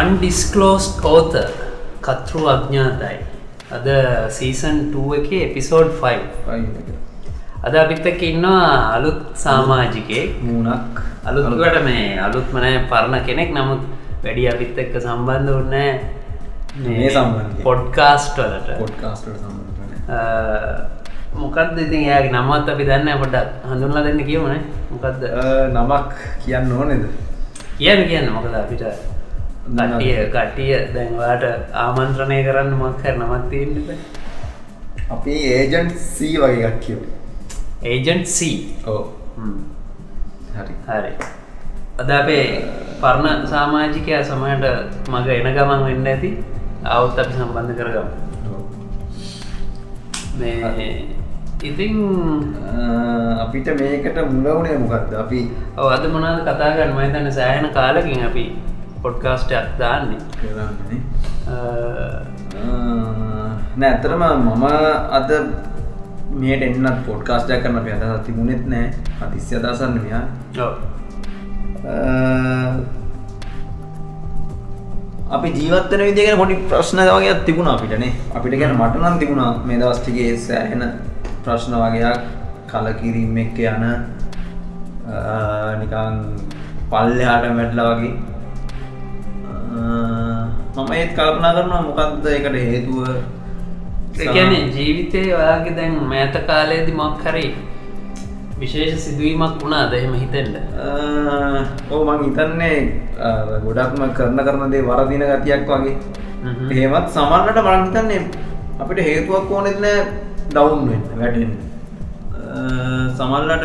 අන්ඩිස්කලෝස් කෝත කතෘ අඥාතයි අද සීසන් 2 එක එපිසෝඩ් 5 අද අපිත්තක ඉන්නවා අලුත් සාමාජිකයෙක්. මූනක් අලුත්වට මේ අලුත් මනය පරණ කෙනෙක්. නමුත් වැඩි අපිත් එක්ක සම්බන්ධ වන්නෑ. පොඩ්කාස්ට් වලට. පොඩ්කාස්ට සම්බන්ධන මොකක්ද ඉතින් යාගේ නමත් අපි දන්න පොඩක් හඳුන්ලා දෙන්න කියවන. මොකක්ද නමක් කියන්න ඕනෙද? කියන්න කියන්න. මොකද අපිට කටිය කටිය දැන්වාට ආමන්ත්‍රණය කරන්න මක්කර නමත් තියන්නද අපි ඒජන්් සී වගේ එකක් කියව ඒජන්ට් C. ඕ හරි. හරි. අද අපේ පරණ සාමාජිකයා සමහට මග එන ගමන් වෙන්න ඇති. අවුත් අපි සම්බන්ධ කරගම. මේ ඉතින් අපිට මේකට මුලවුණේ මොකක්ද අපි ඔව් අද මොනාද කතා ගන්න මම හිතන්නේ සෑහෙන කාලෙකින් අපි පොඩ්කාස්ට් එකක් දාන්නේ. කරන්නේ. අ, නෑ ඇතරම මම අද මේට එන්නත් පොඩ්කාස්ටයක් කරන අප අදහස් තිබුණෙත් නෑ. අතිස්්‍ය අදසන්න මෙයා. අපි ජීවත්තන විදිගෙන පොඩි ප්‍රශ්න වගේ තිබුණ අපිටනේ අපිට ගැන මටනන් තිබුණා මේ දවස්ටිගේ සෑහෙන ප්‍රශ්න වගේයක් කලකිරීම එක්ක යන නිකන් පල්ලෙහාට මැටල වගේ. මම ඒත් කල්පනා කරනවා මොකක්ද එකට හේතුව. කියන්නේ ජීවිතය ඔයාගේ දැන් මෑත කාලයේදි මොක් හරි විශේෂ සිදුවීමක් වුණාද එහෙම හිතෙන්ට ඕ මං හිතන්නේ ගොඩක්ම කරන කරන දේ වරදින ගතියක් වගේ. ඒමත් සමන්නට බලහිතන්නේ අපිට හේතුවක් ඕනෙත් නෑ ඩවුන් වෙන්න වැටෙන් සමල්ලට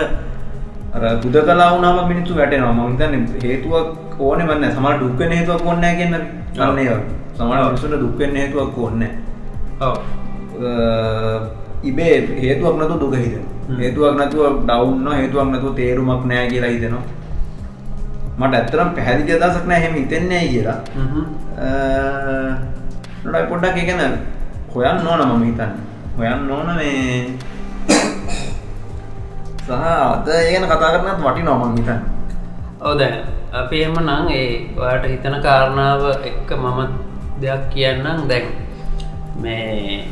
අර බුද කලා වුනාම මිනිත්තු වැටෙනවා මහිතන්න හේතුවක් ඕන වන්න සමට දුක්ක හේතුවක් ඔන්න කියන්න කරන්නේ සමට මිසුට දුක්වෙන්න හේතුවක් ඔව්. ඉබේ හේතුවක් නතු දුක හිත හේතුවක් නැතුව ඩවන්න හේතුවක් නැතුව තේරුමක් නෑ කියලා හිතෙනවා. මට ඇත්තරම් පැහැදිි අදසක් නෑ හෙම හිතෙන්නේ කියලා. නොඩයි පොඩ්ඩක් එකන හොයන්න ඕන මම හිතන්න හොයන්න ඕන මේ සහ අද ඒගන කතා කරනත් වටි නොමන් හිතන්න. ඔව් දැන් අපි එම නං ඒ ඔයාට හිතන කාරණාව එක්ක මම දෙයක් කියන්නම්. දැන් මේ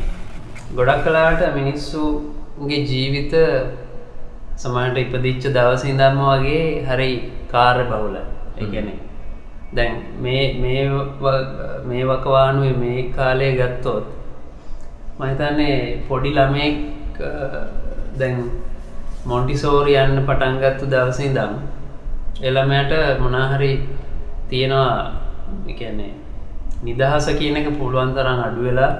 ගොඩක් කලාට මිනිස්සුගේ ජීවිත සමහට ඉපදිච්ච දවස ඉඳම්ම වගේ හරි කාර්ය බහුල එකනෙ දැන් මේ වකවානුවේ මේ කාලය ගත්තොත් මහිතන්නේ පොඩි ළමෙක් අ, දැන් මොන්ටිසෝරි යන්න පටන්ගත්තු දවසින් දම් එළමයට මොනාහරි තියෙනවා එකන්නේ නිදහස කියන එක පුළුවන් තරම් අඩු වෙලා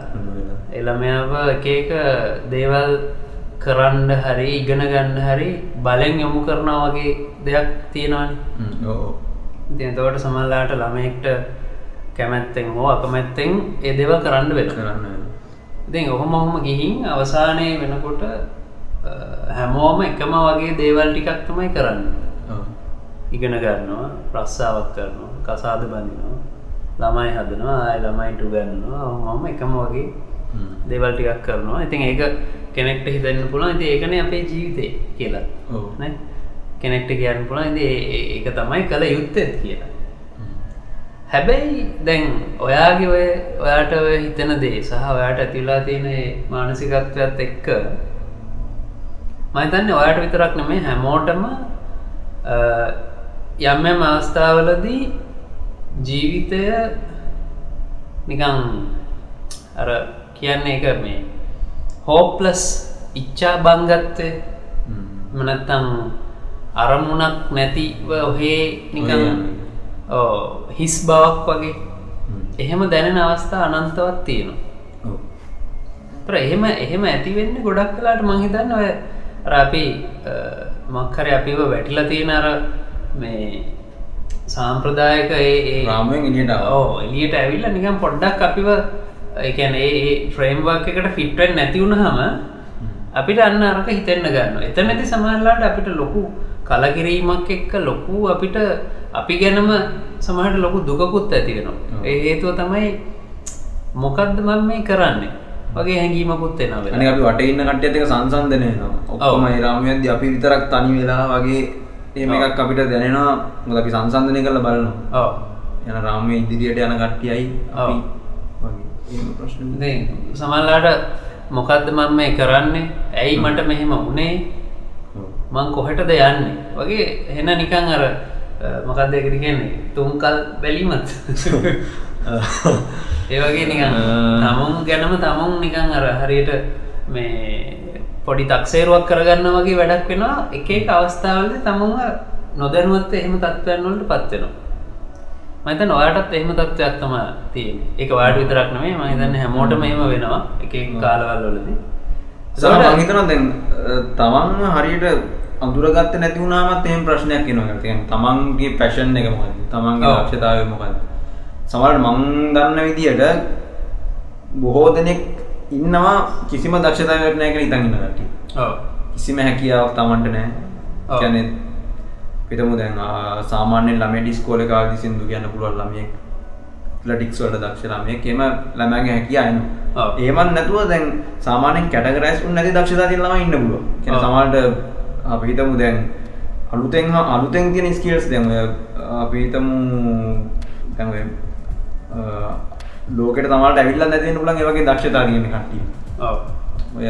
එළමයාව එක එක දේවල් කරන්න හරි ඉගෙන ගන්න හරි බලෙන් යොමු කරනා වගේ දෙයක් තියෙනවාන. ඕ තියතවට සමල්ලාට ළමයෙක්ට කැමැත්තෙන් හෝ අකමැත්තෙන් ඒ දෙව කරන්න වෙන කරන්න ඉතින් ඔහොම ඔහොම ගිහින් අවසානය වෙනකොට හැමෝම එකම වගේ දේවල් ටිකක් තමයි කරන්න. ඉගෙන ගන්නවා ප්‍රස්සාාවක් කරනවා කසාද බඳනවා ළමයි හදනවා ආය ළමයිට ගන්නවා මම එකම වගේ දේවල් ටිකක් කරනවා. ඉතින් ඒක කෙනෙක්ට හිතන්න පුළන් ඉති ඒකන අපේ ජීවිතය කියලා? කෙනෙක්ට කියන්න පුළන් ඉති ඒක තමයි කළ යුත්තෙත් කියලා හැබැයි දැන් ඔයාගේ ඔය ඔයාට ඔය හිතන දේ සහ ඔයාට ඇතිලා තියෙන මානසිකත්වයක්ත් එක්ක මහිතන්න ඔයාට විතරක් නෙමේ හැමෝටම අ, යම් යම් අවස්ථාවලදී ජීවිතය නිකං අර කියන්නේ එක මේ හෝප්ලස් ඉච්චා බංගත්තය මනත්තං අරමුණක් නැතිව ඔහේ නිකං ඕ, හිස් බවක් වගේ. එහෙම දැනෙන අවස්ථා අනන්තවත් තියෙනවා. තර එහෙම එහෙම ඇතිවෙන්න ගොඩක් කලාට මහිතන්න ඔය අ, මක්කර අපිව වැටිලා තියෙන අර මේ සාම්ප්‍රදායක ඒ එළියට ආවා. ඕ එලියට ඇවිල්ල නිකම් පොඩ්ඩක් අපිව එකන ඒ ෆ්‍රේම්වක් එකට ෆිට්වෙන් නැතිවුණ හම. අපිට අන්න අරක හිතෙන්න්න ගන්න එත නැති සමහල්ලාට අපිට ලොකු කලකිරීමක් එක්ක ලොකු අපිට අපි ගැනම සමහට ලොකු දුකකුත් ඇතිවෙනවා. ඒ හේතුව තමයි මොකක්ද මම මේ කරන්නේ? වගේ හැඟීමකුත් එනවා අනි අපි වට ඉන්න කට්ටියත් එක ඔක්කොම ඒ රාමයේදී අපි විතරක් තනි වෙලා වගේ එහෙම එකක් අපිට දැනෙනවා. මොකද අපි සංසන්ධනය කරලා බලනවා. යන රාමයේ ඉදිරියට යන කට්ටියයි සමහරලාට මොකද්ද මම මේ කරන්නේ? ඇයි මට මෙහෙම වුනේ? මං කොහෙටද යන්නේ? වගේ හෙන නිකන් අර අ, මොකක්ද ඒකට කියන්නේ? තුන්කල් බැලීමත්? ඒ වගේ නිකන්. තමුන් ගැනම තමුන් නිකන් අර හරියට මේ පොඩි තක්සේරුවක් කරගන්න වගේ වැඩක් වෙනවා. එක එක අවස්ථාවලද තමුන්ව නොදැනුවත් එහෙම තත්ත්වයන් වලට පත් වෙනවා. මම හිතන්නේ ඔයාටත් එහෙම තත්ත්වයක් තමයි තියෙන්නේ. ඒක ඔයාට විතරක් නෙමෙයි. මම හිතන්නේ හැමෝටම එහෙම වෙනවා. එක එක කාලවල වලදී. සම මහිතන දැන් තමන්ම හරියට අඳුරගත්ත නැති වුණාමත් එහෙම ප්‍රශ්නයක් එනවා කියන්නේ තමන්ගේ පැෂන් එක මොකද්ද තමන්ගේ. දක්ෂතාවය මොකද්ද සමහරවිට මං දන්න විදියට බොහෝ දෙනෙක් ඉන්නවා කිසිම දක්ෂතාවයක් නැහැ කියලා හිතන් ඉන්න කට්ටිය ඔව් කිසිම හැකියාවක් තමන්ට නැහැ. කියන්නේ පිටමු දැන් ආ, සාමාන්‍යයෙන් ළමයට ඉස්කෝලේ කාලේදී සින්දු කියන්න පුළුවන් ළමයෙක් ඇත්ලටික්ස් වලට දක්ෂ ළමයෙක් එහෙම ළමයාගේ හැකියාව එනවා ඔව්. එහෙමත් නැතුව දැන් සාමාන්‍යයෙන් කැටගරයිස් වුණ නැති දක්ෂතා තියෙන ළමයි ඉන්න පුළුවන්. කියන්නේ ඔව්. සමහරට අපි හිතමු දැන් අලුතෙන් අලුතෙන් තියෙන ස්කිල්ස් දැන් ඔය අපි හිතමු දැන් ඔය අ, ලෝකෙට සමහරට ඇවිල්ලා නැති වෙන්න පුළුවන් ඒ වගේ දක්ෂතා තියෙන කට්ටිය. ඔය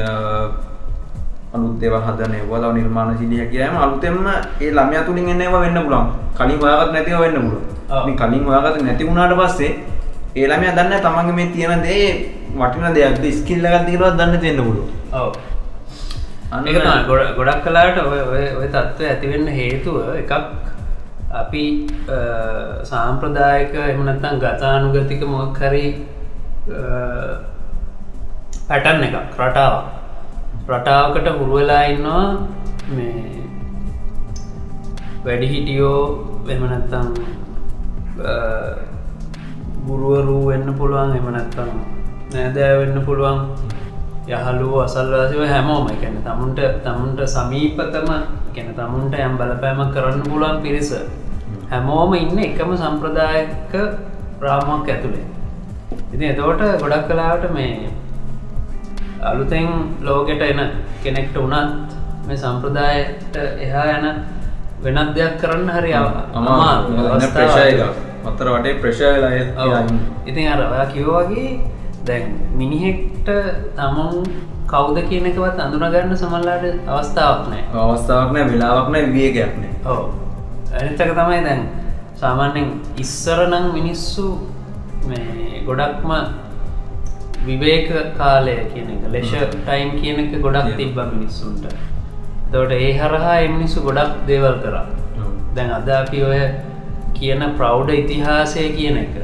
අලුත් දේවල් හදන ඒවා තව නිර්මාණශීලී හැකියාවම අලුතෙන්ම ඒ ළමයා තුලින් එන ඒවා වෙන්න පුළුවන්. කලින් හොයාගත් නැතිව වෙන්න. ඉතින් කලින් හොයාගත් නැති වුණාට පස්සේ ඒ ළමයා දන්නේ තමන්ගේ මේ තියෙන දේ වටින දෙයක්ද ස්කිල් එකක්ද කියලාවත් දන්නේ පුළුවන්. ඔව් අන්න ගොඩ- ගොඩක් කලාට ඔය තත්ත්වය ඇතිවෙන්න හේතුව එකක් අපි සාම්ප්‍රදායක එහෙම නැත්නම් ගතානුගතික මොකක් හරි පැටන් එකක් රටාවක්. රටාවකට හුරු වෙලා ඉන්නවා මේ වැඩිහිටියෝ එහෙම නැත්තම් අ, ගුරුවරු වෙන්න පුළුවන් එම නැත්තම් නෑදෑ වෙන්න පුළුවන් යහලුව අසල්වාසිව හැමෝම. එකැන තමුන්ට තමුන්ට සමීපතම ගැන තමුන්ට යම් බලපෑම කරන්න පුළුවන් පිරිස. හැමෝම ඉන්න එකම සම්ප්‍රදායක රාමක් ඇතුළේ ඉති එතවට ගොඩක් කලාවට මේ අලුතෙන් ලෝකෙට එන කෙනෙක්ට වනත් මේ සම්ප්‍රදායට එහා යන වෙනත් දෙයක් කරන්න හරි අමාරු අවස්ථාවක්. මත්තර වටේ ප්‍රශයලා ඔව්. ඉතින් අර ඔයා කිව්වා වගේ දැන් මිනිහෙක්ට තමුන් කවුද කියන එකවත් අඳුනගන්න සමල්ලාට අවස්ථාවක් නෑ අවස්ථාවක් නෑ වෙලාවක් නෑ විවේකයක් නෑ. ඕ අනිතක තමයි දැන් සාමාන්‍යෙන් ඉස්සර නම් මිනිස්සු ගොඩක්ම විවේක කාලය කියන එක ලෙෂ ටයිම් කියන එක ගොඩක්. තිබ්බ මිනිස්සුන්ට. තවට ඒ හරහා එමිනිස්සු ගොඩක් දේවල් කරා. දැන් අද අපි ඔය කියන ප්‍රෞ්ඩ ඉතිහාසය කියන එක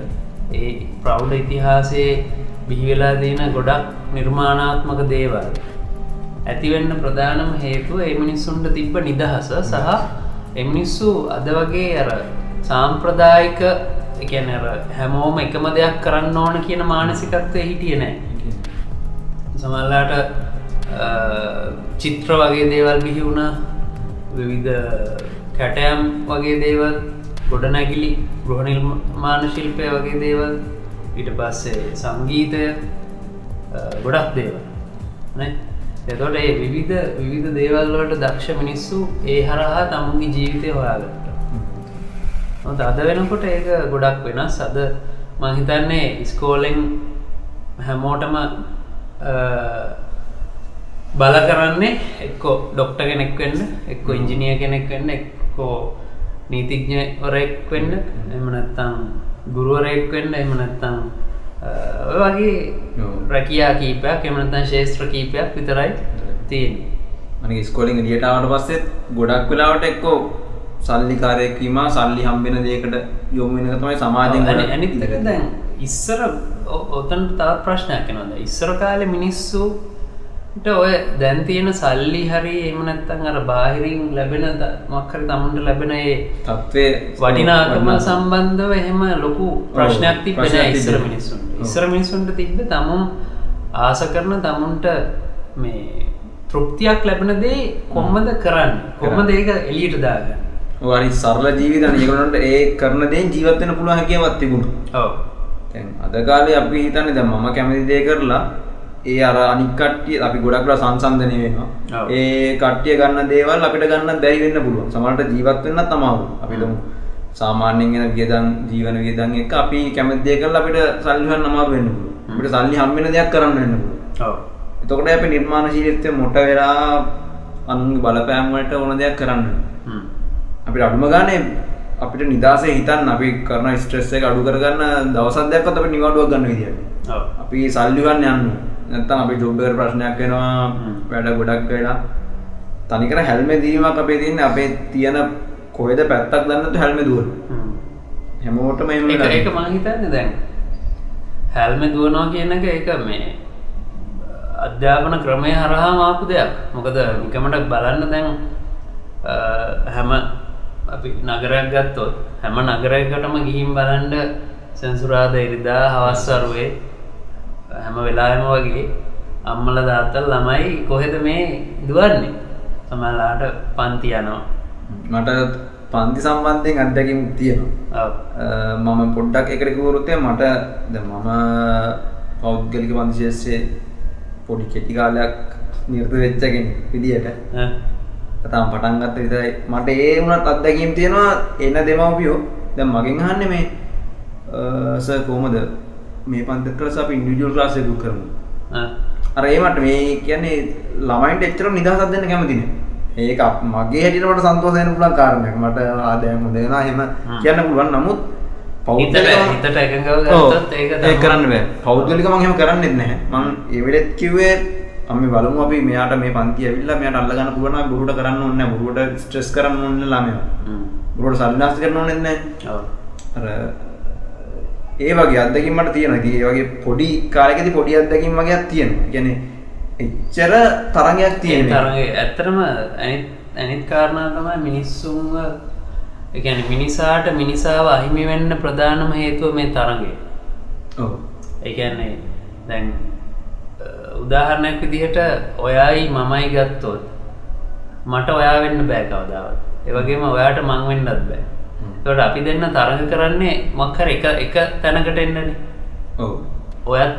ඒ ප්‍රෞ්ඩ ඉතිහාසයේ බිහිවෙලා දීන ගොඩක් නිර්මාණාත්මක දේවල්. ඇතිවෙන්න ප්‍රධානම හේතුව එමිනිස්සුන්ට තිබ්බ නිදහස සහ එමිනිස්සු අද වගේ අර සාම්ප්‍රදායික එකන හැමෝම එකම දෙයක් කරන්න ඕන කියන මානසිකත්වය හිටිය නෑ. සමල්ලාට චිත්‍ර වගේ දේවල් බිහි වුණ විවිධ කැටයම් වගේ දේවල් ගොඩනැගිලි ගෘහනිර්මාණ ශිල්පය වගේ දේවල්. ඊට පස්සේ සංගීතය ගොඩක් දේවල්. නේ? එතොට ඒ විවිධ විවිධ දේවල්වලට දක්ෂ මිනිස්සු ඒ හරහා තමුන්ගේ ජීවිතය හොඳ. අද වෙනකොට ඒක ගොඩක් වෙනස්. අද මහිතන්නේ ඉස්කෝලෙන් හැමෝටම බල කරන්නේ එක්කෝ ඩොක්ට කෙනෙක් වෙන්න එක්ක ඉංජිනිය කෙනෙක් වෙන්න එක්කෝ නීතිඥවරෙක් වෙන්න. එමනත්තං ගුරුවරෙක් වෙන්න එමනත්තං ඔය වගේ. රැකයා කීපයක් එමනතන් ශේෂත්‍ර කීපයක් විතරයි තියෙන් අනි ස්කෝලින් ලියටාවට පස්සෙත් ගොඩක් වෙලාවට එක්කෝ සල්ලිකාරයක්වීම සල්ලි හම්බෙන දේකට යොමුවෙන තමයි ගොඩක් අනිත්තක දැන් ඉස්සර ඔතන් තාත් ප්‍රශ්නයක් නොද ඉස්සර කාලෙ මිනිස්සුට ඔය දැන් තියෙන සල්ලි හරි එමනත්තන් අර බාහිරින් ලැබෙන මක්කර තමුන්ට ලැබෙන ඒ තත්ත්වය වටිනාකම සම්බන්ධව එහෙම ලොකු ප්‍රශ්නයක් තිබෙන ඉස්සර. මිනිස්සුන්. ඉස්සර මිනිස්සුන්ට තිබ්බ තමුන් ආස කරන තමුන්ට මේ තෘප්තියක් ලැබෙන දේ කොම්මද කරන්න? කොම්ම ඒක එලියට දාගන්න? වරි සරල ජීවිතන ඒගලන්ට ඒ කරන දේ ජීවත්වන පුළුව හැකියවත් තිබුණ. ඔව. තැන් අද කාලේ අපි හිතන්න ද මම කැමති දේ කරලා ඒ අර අනික් කට්ටිය අපි ගොඩක්ලා සංසන්ධනය වෙනවා. ඒ කට්ටිය ගන්න දේවල් අපිට ගන්න බැරි වෙන්න පුළුවන්. සමහරට ජීවත් වෙන්නත් අමාරු අපි තුමු සාමාන්‍යයෙන් එන වියදම් ජීවන වියදම් එක්ක අපි කැමති දේ කරලා අපිට සල්ලි හොයන්න අමාරු වෙන්න පුළුවන්. අපිට සල්ලි හම්බ වෙන දෙයක් කරන්න වෙන්න පුළුවන්. ඔව්. එතකොට අපි නිර්මාණශීලීත්වය මොට වෙලා අනුන්ගේ බලපෑම් වලට ඕන දෙයක් කරන්න. හ්ම්. අපිට අඩුම ගානේ අපිට නිදාසේ හිතන්න අපි කරන ස්ට්‍රෙස් එක අඩු කරගන්න දවසක් දෙකක්වත් අපිට නිවාඩුවක් ගන්න විදියට. ඔව්. අපි සල්ලි ගන්න යන්න නැත්තම් අපි ජොබ් එකට ප්‍රශ්නයක් වෙනවා. වැඩ ගොඩක් වෙලා තනිකර හැල්මේ දීමක් අපේ තියෙන්නේ අපේ තියෙන කොහෙද පැත්තක් දන්නේ නැතුව හැල්මේ දුවන හ්ම්. හැමෝටම ඒක වෙලා ඒක මං හිතන්නේ දැන් හැල්ම දුවනවා කියන එක ඒක මේ අධ්‍යාපන ක්‍රමය හරහාම ආපු දෙයක් මොකද නිකමට බලන්න දැන් හැම අපි නගරයක් ගත්තොත් හැම නගරයකටම ගිහින් බලන්ඩ සැන්සුරාද ඉරිදා හවස්වරුවේ හැම වෙලාම වගේ අම්මල දාත්තල් ළමයි කොහෙද මේ දුවන්නේ? සමලාට පන්ති යනවා. මට පන්ති සම්බන්ධයෙන් අත්දැකීම් තියෙනවා. මම පොඩ්ඩක් එකට කිවරුත්තේ මට ද මම පෞද්ගලික පන්තිශේෂයේ පොඩි කෙටි කාලයක් නිර්ත වෙච්චගෙන විදියට. තාම පටන් ගත්ත විතරයි. මට ඒ වුණත් අත්දැකීම් තියෙනවා එන දෙමව්පියෝ. දැන් මගෙන් අහන්නේ මේ සර් කොහමද මේ පන්ති ක්ලාස් අපි ඉන්ඩිවිජුවල් ක්ලාස් එකක් කරමු. ඈ. අර ඒ මට මේ කියන්නේ ළමයින්ට එච්චර නිදහසක් දෙන්න කැමති නෑ. ඒක මගේ සන්තෝෂ වෙන්න පුළුවන් කාරණයක්. මට ආදායම් එහෙම හ්ම්. කියන්න පුළුවන්. නමුත් ඒක කරන්න පෞද්ගලික මම එහෙම කරන්නෙත් නැහැ මම ඒ වෙලෙත් කිව්වේ අපි බලමු අපි මෙයාට මේ පන්ති ඇවිල්ලා මෙයාට අල්ල ගන්න පුළුවන් නම් බොරුවට කරන්න ඕනේ නැහැ බොරුවට ස්ට්‍රෙස් කරන්න ඕනේ ළමයා. බොරුවට සල්ලාස් කරන්න ඕනෙත් නැහැ ඒ වගේ අත්දැකීම් මට තියෙනවා. ඉතින් ඒ වගේ පොඩි කාලෙකදී පොඩි අත්දැකීම් වගේක් තියෙනවා. ඒ කියන්නේ එච්චර තරගයක් තියෙන තරගේ ඇත්තරම ඇනිත් කාරණා තමයි මිනිස්සුන්ව එකන මිනිසාට මිනිසාව අහිමි වෙන්න ප්‍රධානම හේතුව මේ තරගේ ඔව්. එකන්නේ දැන් උදාහරණයක් විදිහට ඔයයි මමයි ගත්තොත් මට ඔයා වෙන්න බෑ කවදාවත්. ඒවගේම ඔයාට මං වෙන්නත් බෑ තොට අපි දෙන්න තරග කරන්නේ මක්කර එක එක තැනකට එන්නන. ඔයත්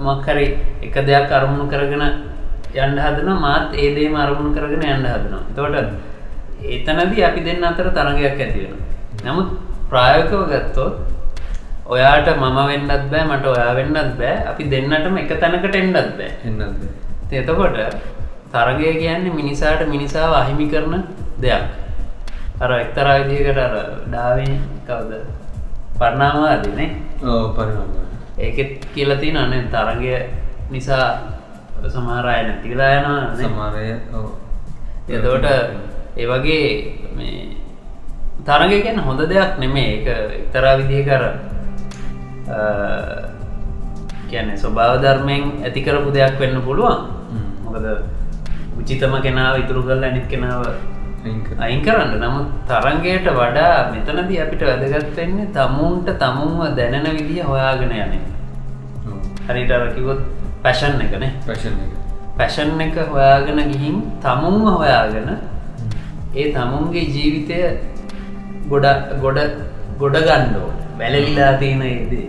මක්කරි එක දෙයක් අරමුණු කරගෙන යන්ඩ හදන මාත් ඒදේම අරමුණු කරගෙන යන්න හදනවා. තොට එතනදී අපි දෙන්න අතර තරගයක් ඇතිවෙන නමුත් ප්‍රායකව ගත්තොත් ඔයාට මම වෙන්නත් බෑ මට ඔයා වෙන්නත් බෑ. අපි දෙන්නටම එක තැනකට එන්නත් බෑ. එන්නත් එතකොට තරගය කියන්නේ මිනිසාට මිනිසාව අහිමි කරන දෙයක් අර එක්තරා විදිහකට අර ඩාවෙන් කවද? පරණාමාදනේ ඔව් පරිණාම ඒකෙත් කියලා තියෙන අනේ තරගය නිසා සමහරය නැතිලා යනවා සමහරය ඔව්. එතකොට ඒ වගේ මේ තරගය ගැන හොඳ දෙයක් නෙමේ එක එක්තරා විදිහ කර කියන්නේ ස්වභාව ධර්මයෙන් ඇති කරපු දෙයක් වෙන්න පුළුවන්. මොකද උචිතම කෙනාව ඉතුරු කරලා අනිත් කෙනාව අයින් කර අයින් කරන්න. නමුත් තරංගයට වඩා මෙතනදී අපිට වැදගත් වෙන්නේ තමුන්ට තමුන්ව දැනෙන විදිහ හොයාගෙන යන එක. ඔව්. හරිට අර කිව්වොත් පැෂන් එකනේ පැෂන් එක. හොයාගෙන ගිහින් තමුන්ව හොයාගෙන ඒ තමුන්ගේ ජීවිතය ගොඩ ගොඩ ගොඩ ගණ්ඩෝ වැලලිලා තියෙන ඒදේ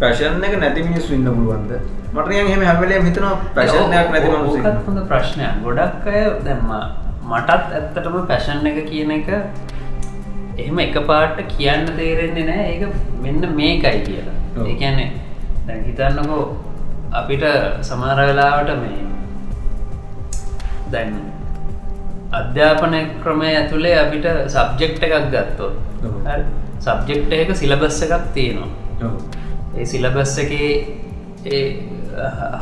පැෂන් එක නැති මිනිස්සු ඉන්න පුළුවන්ද මට නිකන් එහෙම හැම වෙලේම හිතෙනවා පැෂන් එකක් නැති මිනිස්සු ඕකත් හොඳ ප්‍රශ්නයක්. ගොඩක් අය දැම්ම මටත් ඇත්තටම පැෂන් එක කියන එක එහෙම එක පාට කියන්න තේරෙන්නේ නෑ. ඒක මෙන්න මේකයි කියලා. ඔව්. ඒකැන්නේ දැන් හිතන්නකෝ අපිට සමහර වෙලාවට මේ දැන් අධ්‍යාපනය ක්‍රමය ඇතුළේ අපිට සබ්ජෙක්් එකක් ගත්තොත් ඔව්. සබ්ජෙක්් එක සිලබස්ස එකක් තියෙනවා ඒ සිලබස් එකේ ඒ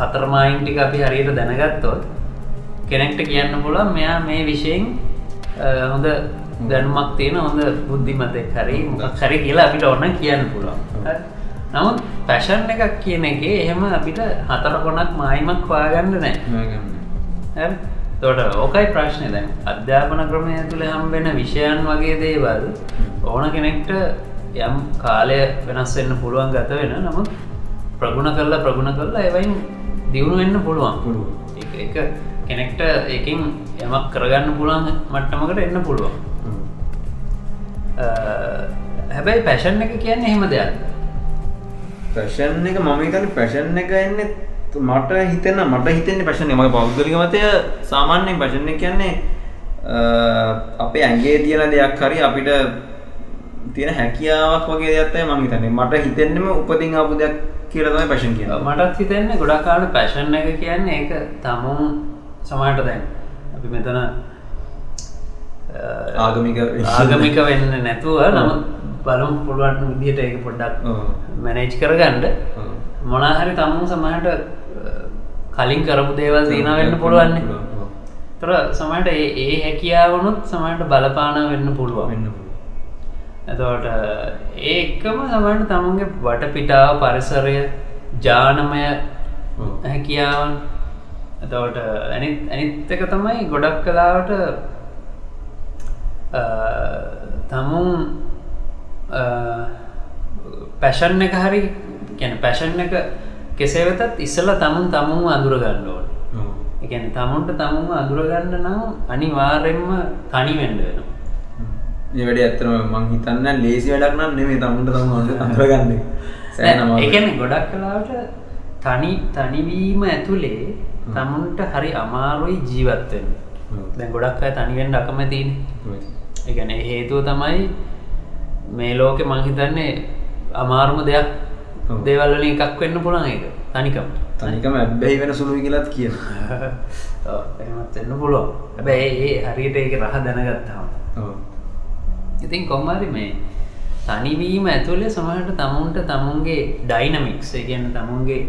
හතරමයින් ටික අපි හරියට දැනගත්තොත් කෙනෙක්ට කියන්න පුළන් මෙයා මේ විෂයෙන් හොඳ දැනුමක් තියෙන හොඳ බුද්ධිමතෙක් හරි හරි කියලා අපිට ඔන්න කියන්න පුළුවන්? නමුත් පැෂන් එකක් කියන එක එහෙම අපිට හතර කොනක් මායිමක් හොයාගන්න නෑ? තොට ඕකයි ප්‍රශ්නය දැන් අධ්‍යාපන ක්‍රමය තුළ හම්බෙන විෂයන් වගේ දේවල් ඕන කෙනෙක්ට යම් කාලය වෙනස් වෙන්න පුළුවන් ගත වෙන. නමුත් ප්‍රගුණ කරලා ප්‍රගුණ කරලා එවයින් දියුණු වෙන්න පුළුවන්. පුළුවන්. එක කෙනෙක්ට එකින් යමක් කරගන්න පුළුවන් මට්ටමකට එන්න පුළුවන්. හැබැයි පැෂන් එක කියන්නේ එහෙම දෙයක්. පැෂන් එක මම හිතන්නේ පැෂන් එක එන්නේ මට හිතෙන මට හිතෙන්නේ පැෂන් මගේ පෞද්ගලික මතය සාමාන්‍යයෙන් පැෂන් එක කියන්නේ අපේ ඇඟේ තියෙන දෙයක් හරි අපිට තියෙන හැකියාවක් වගේ දෙයක් තමයි මම හිතන්නේ. මට හිතෙන්නෙම උපතින් ආපු දෙයක් කියලා තමයි පැෂන් කියන්නේ. මටත් හිතෙන්නේ ගොඩක් කාලට පැෂන් එක කියන්නේ ඒක තමුන් සමහරට දැන්. අපි මෙතන ආගමික ආගමික වෙන්න. නැතුව නමුත් බලමු පුළුවන් විදිහට ඒක පොඩ්ඩක්. මැනේජ් කරගන්න. ඔව්. මොනාහරි තමුන් සමහට කලින් කරපු දේවල් දීන වෙන්න පුළුවන්න. ඔව්. තොර සමට ඒ හැකියාවනුත් සමට බලපාන වෙන්න පුළුවන්. වෙන්න පුළුවන් එතවට ඒ එක්කම සමට තමුන්ගේ වටපිටාව පරිසරය ජානමය. හැකියාවන් එතවට ඇනිත් එක තමයි ගොඩක් කලාවට තමුන් පැෂන් එක හරි ගැන පැෂන් එක කෙසේ වෙතත් ඉස්සල තමුන් තමුන් අඳුරගන්න ඕන. එකන තමුන්ට තමුම අඳුරගන්න නම් අනිවාරෙන්ම තනි වෙන්ඩ වෙනවා මේ වැඩ ඇත්තම මං හිතන්න ලේසි වැඩක් නම් නෙමේ තමුන්ට තම අඳුරගන්න. එකන ගොඩක් කලාවට තනි තනිවීම ඇතුළේ තමුන්ට හරි අමාරුයි ජීවත්වෙන් දැන් ගොඩක් අය තනිවෙන් අකමැතින. එකන හේතුව තමයි මේ ලෝකෙ මංහිතන්නේ අමාරුම දෙයක් ඔව්. දේවල්වලින් එකක් වෙන්න පුළන් එක තනිකම. තනිකම ඇබ්බැහි වෙන සුළුයි කියලත් කියන එමත් එන්න පුළුවන්. හැබැයි ඒ හරියට ඒක රහ දැනගත්තාම ඉතින් කොම්මරි මේ තනිවීම ඇතුළේ සමහට තමුන්ට තමුන්ගේ ඩයිනමික්ස් ගැන තමුන්ගේ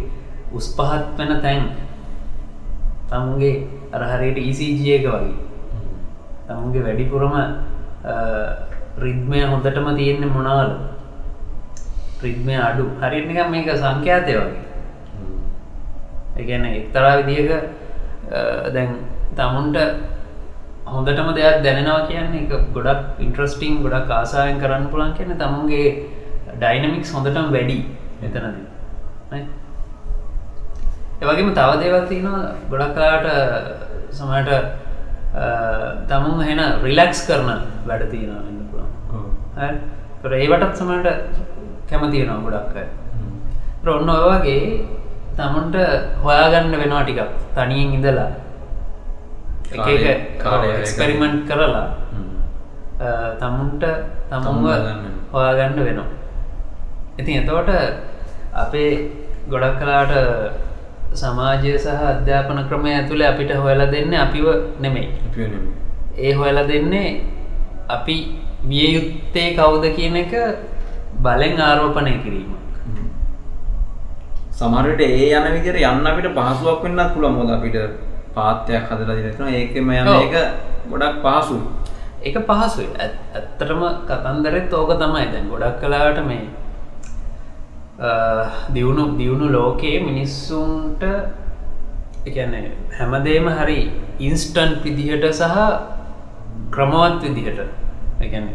උස් පහත් වෙන තැන් තමුන්ගේ අරහරයට ECG එක වගේ. තමුන්ගේ වැඩිපුරම රිද්මය හොඳටම තියෙන්නේ මොනාල රිද්මය අඩු. හරිනික මේක සංඛ්‍යාතය වගේ. එකන එක්තරා විදික දැන් තමුන්ට හොඳටම දෙයක් දැනෙනවා කියන්නේ එක ගොඩක් ඉන්ට්‍රස්ටිං ගොඩක් ආසායෙන් කරන්න පුළන් කියන තමුන්ගේ ඩයිනමික්ස් හොඳටම වැඩි එතනද එවගේම තව දේවල් තියෙනවා ගොඩක් කලාට සමට තමුන් හෙන රිලක්ස් කරන වැඩ තියෙනවා වෙන්න පුළුවන්. තොර ඒවටත් සමට කැමතියෙනවා ගොඩක් ඔන්න ඔයවාගේ තමුන්ට හොයාගන්න වෙනවා ටිකක් තනියෙන් ඉඳලා එක්ස්පෙරිමෙන්ට් කරලා තමුන්ට තමුන්ව තමුන් හොයාගන්න. වෙනවා. ඉතින් එතවට අපේ ගොඩක් කලාට සමාජය සහ අධ්‍යාපන ක්‍රමය ඇතුළේ අපිට හොයලා දෙන්න අපිව නෙමෙයි. ඒ හොයලා දෙන්නේ අපි විය යුත්තේ කවුද කියන එක බලෙන් ආරෝපණය කිරීම. සමහරට ඒ යන විදියට යන්න අපිට පහසුවක් වෙන්නත් පුළුවන් මොකද අපිට පාත්‍යයක් හදලා දෙන්න තියෙනවා ඒකෙම යන. එක ගොඩක් පහසුයි. එක පහසුයි. ඇත්- ඇත්තටම කතන්දරෙත් ඕක තමයි. දැන් ගොඩක් කලාට මේ දියුණු දියුණු ලෝකයේ මිනිස්සුන්ට එකන්නේ හැමදේම හරි ඉන්ස්ටන්් විදිහට සහ ක්‍රමවත් විදිහට. එකන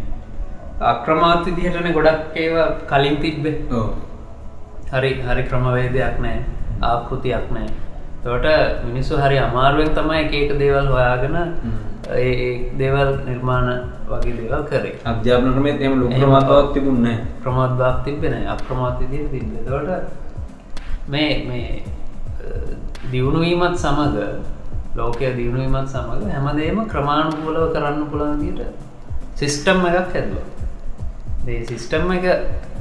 අක්‍රමවත් විදිහටන ගොඩක් ඒවා කලින් තිබ්බේ. හරි හරි ක්‍රමවේදයක් නෑ. ආකෘතියක් නෑ තොට මිනිස්සු හරි අමාරුවෙන් තමයි එක ඒක දේවල් හොයාගෙන. ඒ දේවල් නිර්මාණ වගේ දේවල් කරේ. අධ්‍යාපන ක්‍රමයේත් එහෙම ලොකු එහෙම ප්‍රමාණයක් තිබුණේ ප්‍රමාත්භාක් තිබෙන අප්‍රමාත් විදිය තිබ තවට මේ මේ දියුණුවීමත් සමඟ ලෝකය දියුණුවීමත් සමඟ හැමදේම ක්‍රමාණුකූලව කරන්න පුළන්දිට සිිස්ටම් එකක් ඇදවා දේ සිිස්ටම් එක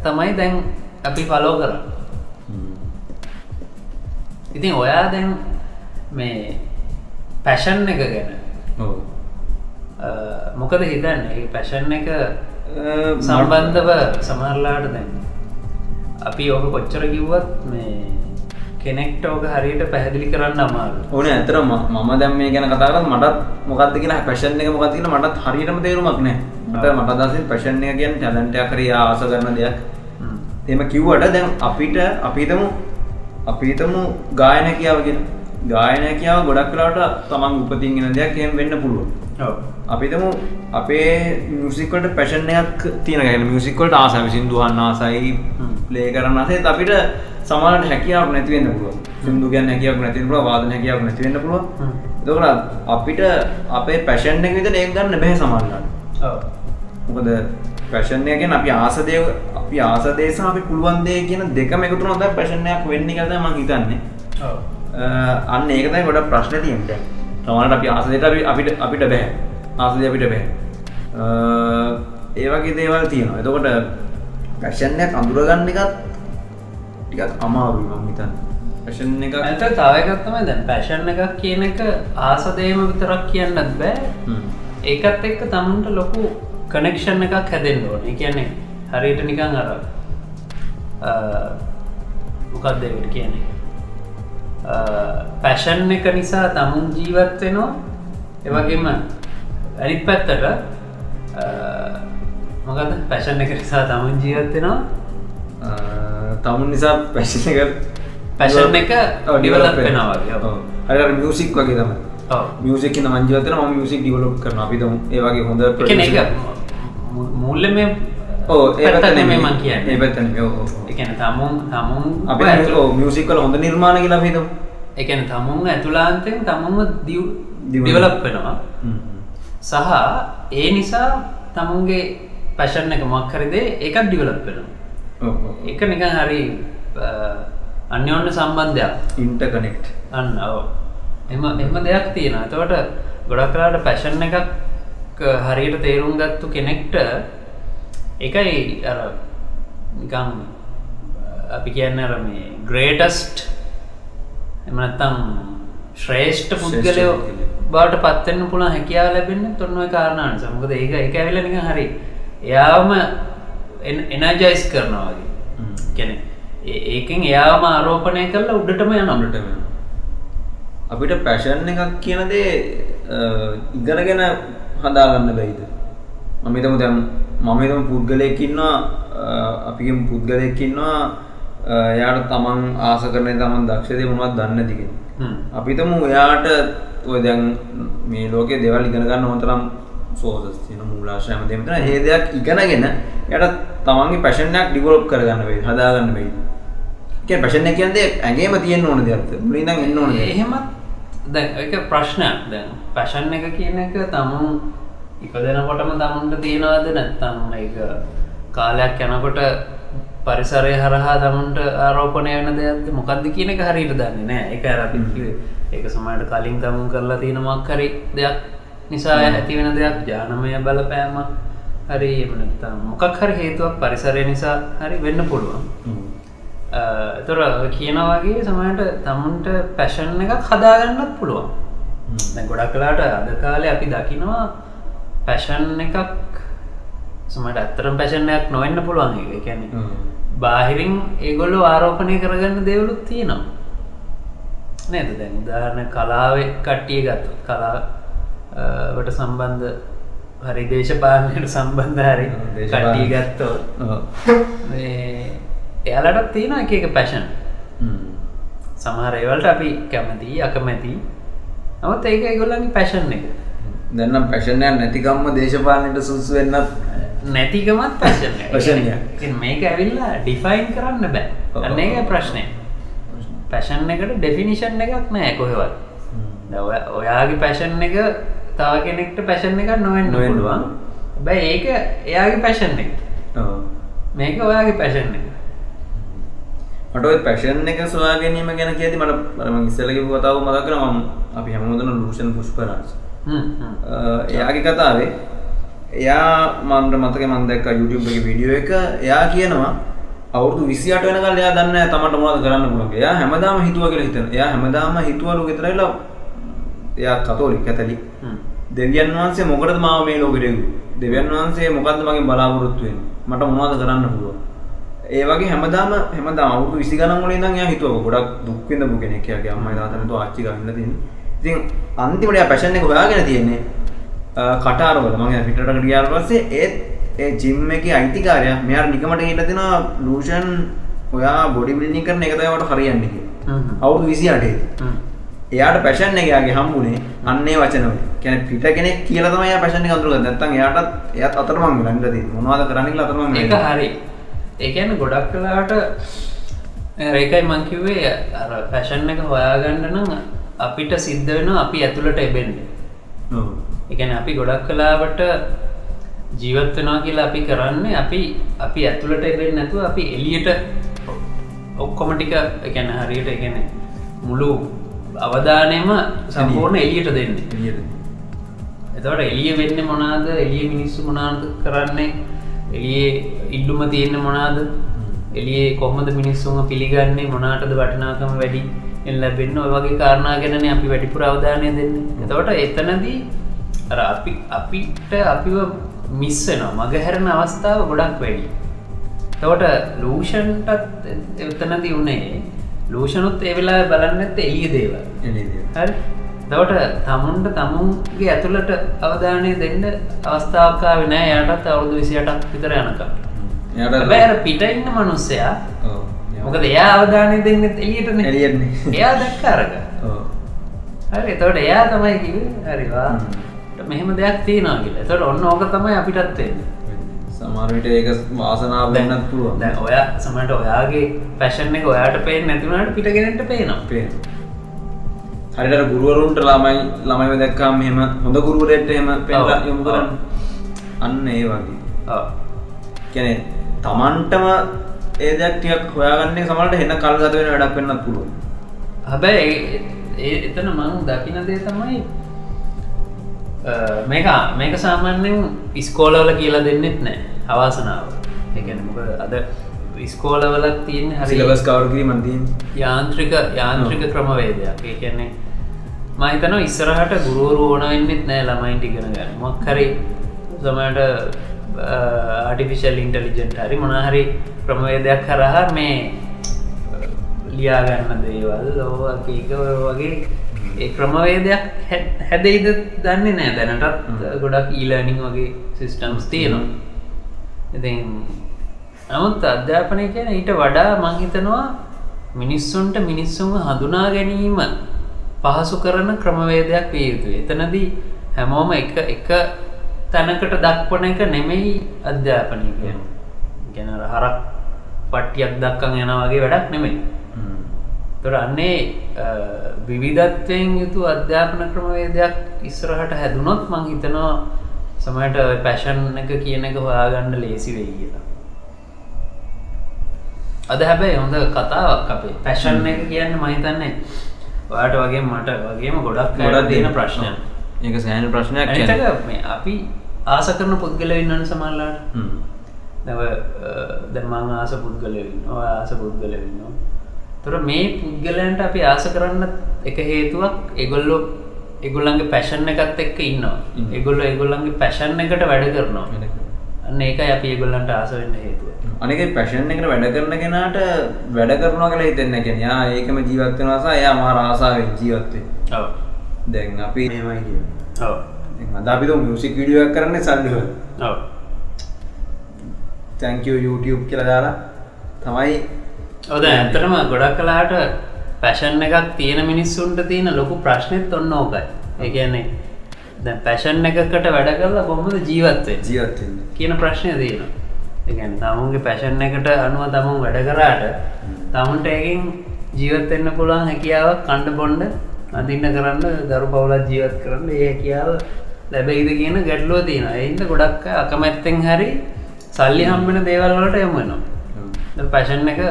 තමයි දැන් අපි පලෝ කරන්න. ඉතින් ඔයා දැන් මේ පැෂන් එක ගැන. මොකද හිතන්න? ඒ පැෂන් එක සම්බන්ධව සමරලාට දැන් අපි ඕක කොච්චර කිව්වත් මේ කෙනෙක්ට ඕක හරියට පැහැදිලි කරන්න අමාරු ඕනේ ඇත්තටම මම- මම දැන් මේ ගැන කතා කරත් මටත් මොකක්ද කියලා පැෂන් එක කියලා මටත් හරියටම තේරුමක් නැහැ. මට මට අදහසින් පැෂන් එක කියන්නේ ටැලන්ට් එකක් හරි ආස කරන දෙයක්. එහෙම කිව්වට දැන් අපිට අපි හිතමු අපි හිතමු ගායන කියාව කියන. ගායන කියාව ගොඩක් වෙලාවට තමන් උපතින් එන දෙයක් එහෙම වෙන්න පුළුවන්. අපි හිතමු අපේ මියුසික් වලට පැෂන් එකක් තියෙන ගැන මියුසික් වලට ආසයි. ප්ලේ කරන්න ඒත් අපිට සමහරවිට හැකියාවක් නැති වෙන්න පුළුවන්. සින්දු කියන්න හැකියාවක් නැති වෙන්න පුළුවන් වාදන හැකියාවක් නැති වෙන්න පුළුවන්. එතකොට අපිට අපේ පැෂන් එක විදිහට ඒක ගන්න බැහැ සමහරවිට. මොකද පැෂන්යගෙන් අපි ආසදය අපි ආසදේශ අපි පුළුවන්දේ කියන දෙකම එකතුන හොඳ පැෂණයක් වෙන්න කද ම හිතන්නේ. අන්න ඒකතයි ගොඩ ප්‍රශ්න තියන්ට තමට අපි ආසදයට අපි අපිට අපිට බෑ. ආසද අපිට බෑ. ඒවගේ දේවල් තියෙනවා. එතකොට පැෂන්යක් අඳුරගන්න එකත් ටිකත් අමාරුයි මං හිතන්න. පැෂන් එක ඇත තවයකත්තම දැන් පැෂන් එකක් කියන එක ආසදේම විතරක් කියන්නත් බෑ. ඒකත් එක්ක තමුන්ට ලොකු කනෙක්ෂන් එකක් හැදෙන් ඕන. කියන්නේ හරියට නිකං අර මොකක්දකට කියන්නේ? පැෂන් එක නිසා තමුන් ජීවත් වෙනවා. එවගේම ඇනිත් පැත්තට මොකද පැෂන් එක නිසා තමුන් ජීවත්වෙනවා තමුන් නිසා පැෂි එක පැෂන් එක ඩිවලප් වෙනවාගේ හරි මියසික් වගේ තම මියසික මංජවතන ම මියසික් ඩිවලප් කරන අපිතම ඒවගේ හොඳ එක මුල්ල මේ ඒතන මේ කියන්න. ඒපතන එකන තමුන් තමුන් අප මියසිකල හොඳ නිර්මාණ කියලා හිතම්. එකන තමුන් ඇතුලාන්තෙන් තමුන්ම දිවලප් වෙනවා. සහ ඒ නිසා තමුන්ගේ පැෂන් එක මක්හරිදේ ඒකත් ඩිවලප් වෙනවා. එක නිකන් හරි අන්‍යෝන්න සම්බන්ධයක්. ඉන්ට කනෙක්් අන්න එම එම දෙයක් තියෙන එතවට ගොඩක් කලාට පැෂන් එකක් හරියට තේරුම් ගත්තු කෙනෙක්ට එකයි අර නිකං අපි කියන්න අර මේ ග්‍රේටස්ට් එමනත්තම් ශ්‍රේෂ්ඨ පුද්ගලයෝ බාට පත්වන්න පුළා හැකියාව ලැබෙන්න තොන්නුව කාරණාන සමකද ඒක එක ඇවිලනික හරි එයාම එනජයිස් කරනවාගේ කැනෙ ඒකෙන් එයාම ආරෝපනය කරලා උඩටම යන අමටම අපිට පැෂන් එකක් කියනදේ ඉගනගෙන හදාගන්න බැයිද? මමිතම දැම් මමතම පුද්ගලයකින්නවා අපිගෙන් පුද්ගලයකින්නවා එයාට තමන් ආස කරන තමන් දක්ෂදය මොනවත් දන්න තිගෙන අපිතම එයාට ඔය දැන් මේ ලෝකෙ දෙවල් ඉගෙනගන්න හොතරම් සෝදස් තින මූලාශයම දෙමතන ඒ දෙයක් ඉගෙනගෙන යට තමන්ගේ පැෂණයක් ඩිවලප් කරගන්න වෙයි හදාගන්න වෙයි පැෂණ කියන්දේ ඇගේම තියෙන් ඕන දෙයක්ත මුලින්දම් එන්න ඕන එහෙමත් දැ ප්‍රශ්නයක්. දැන් පැෂන් එක කියන එක තමුන් ඉපදෙනකොටම තමුන්ට තියෙනවාද නැත්තම් එක කාලයක් යනකොට පරිසරය හරහා තමුන්ට ආරෝපනය වන දෙයක්ද? මොකක්ද කියන එක හරිට දන්නේ නෑ. එක රපිේ ඒක සමයට කලින් තමුන් කරලා තියෙනමක් හරි දෙයක් නිසා ඇති වෙන දෙයක් ජානමය බලපෑමක්. හරි එමනත්තම් මොකක් හරි හේතුවක් පරිසරය නිසා හරි වෙන්න පුළුවන්. තොර කියනවාගේ සමයට තමුන්ට පැෂන් එකක් හදාගන්නත් පුළුවන්. ගොඩක් කලාට අද කාලය අපි දකිනවා පැෂන් එකක් සමට ඇත්තරම් පැෂණයක් නොවෙන්න පුළුවන් එක කැන බාහිරින් ඒගොල්ලු ආරෝපනය කරගන්න දෙවලුත් තියෙනවා. නේද? දැන් උදාහරණ කලාව කට්ටිය ගත්තු කලාවට සම්බන්ධ හරි දේශපාලනයට සම්බන්ධ හරි කට්ටිය ගත්තෝ එයාලටත් තියෙන එක එක පැෂන් සමහර ඒවලට අපි කැමති අකමැති නවත් ඒක ගොල්ලගේ පැෂන් එක දැන්නම් පැෂණයක් නැතිකම්ම දේශපාලනයට සුසු වෙන්නත් නැතිකමත් පැෂන් පැෂණය මේක ඇවිල්ලා ඩිෆයින් කරන්න බෑ. අන්න ඒක ප්‍රශ්නය පැෂන් එකට ඩෙෆිනිෂන් එකක් නෑ කොහෙවත්. ඔයාගේ පැෂන් එක තව කෙනෙක්ට පැෂන් එක නොවෙන් නොවෙන්ඩුවන් බැයි ඒක එයාගේ පැෂන් එක. මේක ඔයාගේ පැෂන් එක. මට පැෂන් එක සවා ගැනීම ගැන කියති මට මම ඉස්සලගේ කතාව මදක් කරම අපි හැමෝදන ලූෂන් පුෂ්පරස් එයාගේ කතාවේ එයා මන්ට මතක මන්දක් එක විඩියෝ එක. එයා කියනවා අවුදු විසිට වෙනකල් එයා දන්න තමට මොද කරන්න පුළගේ එයා හැමදාම හිතුව කියල හිතන එයා හැමදාම හිතුවලු ගෙතරලා එයා කතෝලි කැතලි දෙවියන් වහන්සේ මොකටද මාව මේ ලෝකෙටෙකු දෙවියන් වහන්සේ මොකක්ද මගේ බලාපොරොත්තුවෙන් මට මොනවාද කරන්න පුළුව ඒ වගේ හැමදාම හැම අවුතු විසි ගනන්වල ද හිතුව ගොඩක් දුක්විඳපු කෙනෙක්ගේ අම්ම දාතනතු ආච්චි ගන්න තින් ඉතින් අන්තිමට පැශන එක හොයාගෙන තියෙන්නේ කටාරවල. මගේ පිටට ගියාර පස්සේ ඒත් ඒ ජිම් එක අයිතිකාරය. මෙයාර නිකමට හිටතින ලූෂන් ඔයා බොඩි බිලිනි කරන එකතවට හරියන්න අවුදු විසි අටේ එයාට පැෂන් එකයාගේ හම්බුණේ අන්නේ වචනව කැන පිට කෙනෙක් කියලතමය පැෂණ කතුර නැත්තන් එයාටත් එයත් අතරම ලඟද මොවාද කරන්න අතරම එක හරි. ඒකන ගොඩක් කලාට රේකයි මංකිවේ අර පැෂන් එක හොයාගන්න නම් අපිට සිද්ධ වෙන අපි ඇතුළට එබෙන්ඩ එකන අපි ගොඩක් කලාවට ජීවත්වෙනවා කියලා අපි කරන්නේ අපි අපි ඇතුළට එබෙන් නැතුව අපි එලියට ඔක්කොමටික ගැන හරියට ගැන මුළු අවධානයම සම්පූර්ණ එලියට දෙන්නේ. එතවට එලිය වෙන්න මොනාද එලිය මිනිස්සු මොනාද කරන්නේ? එලියේ ඉල්ලුම තියෙන්න මොනාද එලියේ කොහොමද මිනිස්සුම පිළිගන්නේ? මොනාටද වටනාකම වැඩි එල්ල බෙන්න්න ඔය වගේ කාරණා ගැන අපි වැඩිපුර අවධානය දෙන්න. එතවට එතනදී අපි අපිට අපිව මිස්සනවා මගහැරන අවස්ථාව ගොඩක් වැඩි. තවට ලූෂන්ටත් එතනති වුණේ ලූෂනුත් එවෙලා බලන්නත් එලිය දේව හරි? දවට තමුන්ට තමුන්ගේ ඇතුළට අවධානය දෙන්න අවස්ථාවකා වෙන යටත් අවුරුදු විසියටක් විතර යනක බෑර පිට ඉන්න මනුස්සයා මොකද එයා අවධානය දෙන්න එලියටන එලියන්නේ එයා දැක්කාරක හරි එතවට එයා තමයි කිව හරිවා මෙහෙම දෙයක් තියෙනවා කියලා. තොට ඔන්න ඕක තමයි අපිටත්වේ සමාරවිට ඒක වාසනාව දෙන්නත් පුළුවන්. දැ ඔය සමට ඔයාගේ පැෂන් එක ඔයාට පේ නැතිවනට පිටගෙනට පේනවා. පේ හරිට ගුරුවරුන්ට ළමයි ළමයිව දැක්කා මෙහෙම හොඳ ගුරුවරයට එම පෙලා යොමු කරන්න. අන්න ඒ වගේ. කැනෙ තමන්ටම ඒ දෙයක් ටියක් හොයාගන්නේ සමට හෙන්න කල් ගත වෙන වැඩක් වෙන්නත් පුළුවන්. හැබැයි ඒ එතන මං දකින දේ තමයි මේක මේක සාමාන්‍යෙන් ඉස්කෝලවල කියලා දෙන්නෙත් නෑ අවාසනාව. එකනක අද ඉස්කෝලවලක් තියෙන හරිලවස් කවරගී මන්දීන් යාන්ත්‍රික යාන්ත්‍රික ක්‍රමවේදයක්. ඒ කියන්නේ මහිතන ඉස්සරහට ගුරුවරු ඕන වෙන්නෙත් නෑ ළමයින්ට ඉගෙන ගන්න. මොක්හරි සමට ආටිෆිශල් ඉන්ටලිජෙන්ට් හරි මොනහරි ක්‍රමවේදයක් කරහා මේ ලියාගන්න දේවල් ලෝවකක වගේ ඒ ක්‍රමවේදයක් හැදයිද දන්නේ නෑ. දැනටත් ගොඩක් ඊලනිං වගේ සිිස්ටම්ස් තියෙනවා. ඉති නමුත් අධ්‍යාපනය කියන ඊට වඩා මංහිතනවා මිනිස්සුන්ට මිනිස්සුම හඳුනා ගැනීම පහසු කරන ක්‍රමවේදයක් විය යුතු එතනදී හැමෝම එක එක තැනකට දක්වන එක නෙමෙයි අධ්‍යාපනය කියන ගැන හරක් පට්ටියක් දක්කන් යන වගේ වැඩක් නෙමෙයි. තොර අන්නේ විවිධත්වයෙන් යුතු අධ්‍යාපන ක්‍රමවේදයක් ඉස්සරහට හැදුනොත් මං හිතනවා සමට පැෂන් එක කියන එක හොයාගන්න ලේසි වෙයි කියලා. අද හැබැයි හොඳ කතාවක් අපේ. පැෂන් එක කියන්න මහිතන්නේ වාට වගේ මට වගේම ගොඩක් ගොඩක් දෙන ප්‍රශ්නය ඒක සෑන ප්‍රශ්නයක් අපි ආස කරන පුද්ගල ඉන්නන සමල්ලාට දැව දැමං ආස පුද්ගලවින්න ආස පුද්ගලවින්නවා තොර මේ පුද්ගලයන්ට අපි ආස කරන්න එක හේතුවක් එගොල්ලො එගොල්ලන්ගේ පැෂන් එකත් එක්ක ඉන්නවා. එගොල්ල එගොල්ලන්ගේ පැෂන් එකට වැඩ කරනවා. අන්න ඒක අපි ඒගොල්ලන්ට ආස වෙන්න හේතුව. අනික පැෂන් එකට වැඩ කරන කෙනාට වැඩ කරනවා කියලා හිතෙන්න කෙනයා ඒකම ජීවත් වෙනවාසා එයා මා රාසාාවෙන් ජීවත්වේ දැන් අපි මේමයි කිය මද අපිත මියසික් විඩියක් කරන්න සල්ලිව තැංකෝ YouTube කියලා දාලා තමයි ඔද ඇතරම ගොඩක් කලාට පැෂන් එකක් තියෙන මිනිස්සුන්ට තියෙන ලොකු ප්‍රශ්නයත් ඔන්න ඕකයි. ඒගැන්නේ දැ පැෂන් එකකට වැඩ කරලා කොහොමද ජීවත්වය ජීවත් කියන ප්‍රශ්නය තියෙන එකන තමුන්ගේ පැෂන් එකට අනුව තමුන් වැඩ කරාට තමුන්ට ඒකින් ජීවත්වෙන්න පුළුවන් හැකියාවක් කණ්ඩ බොන්්ඩ අඳන්න කරන්න දරු පවුලත් ජීවත් කරන්න ඒ හැකියාව ලැබයිද කියන ගැටලුව තියෙන එයින්ද ගොඩක් අකමැත්තෙන් හරි සල්ලි හම්බෙන දේවල් වලට යොමනවා පැෂන් එක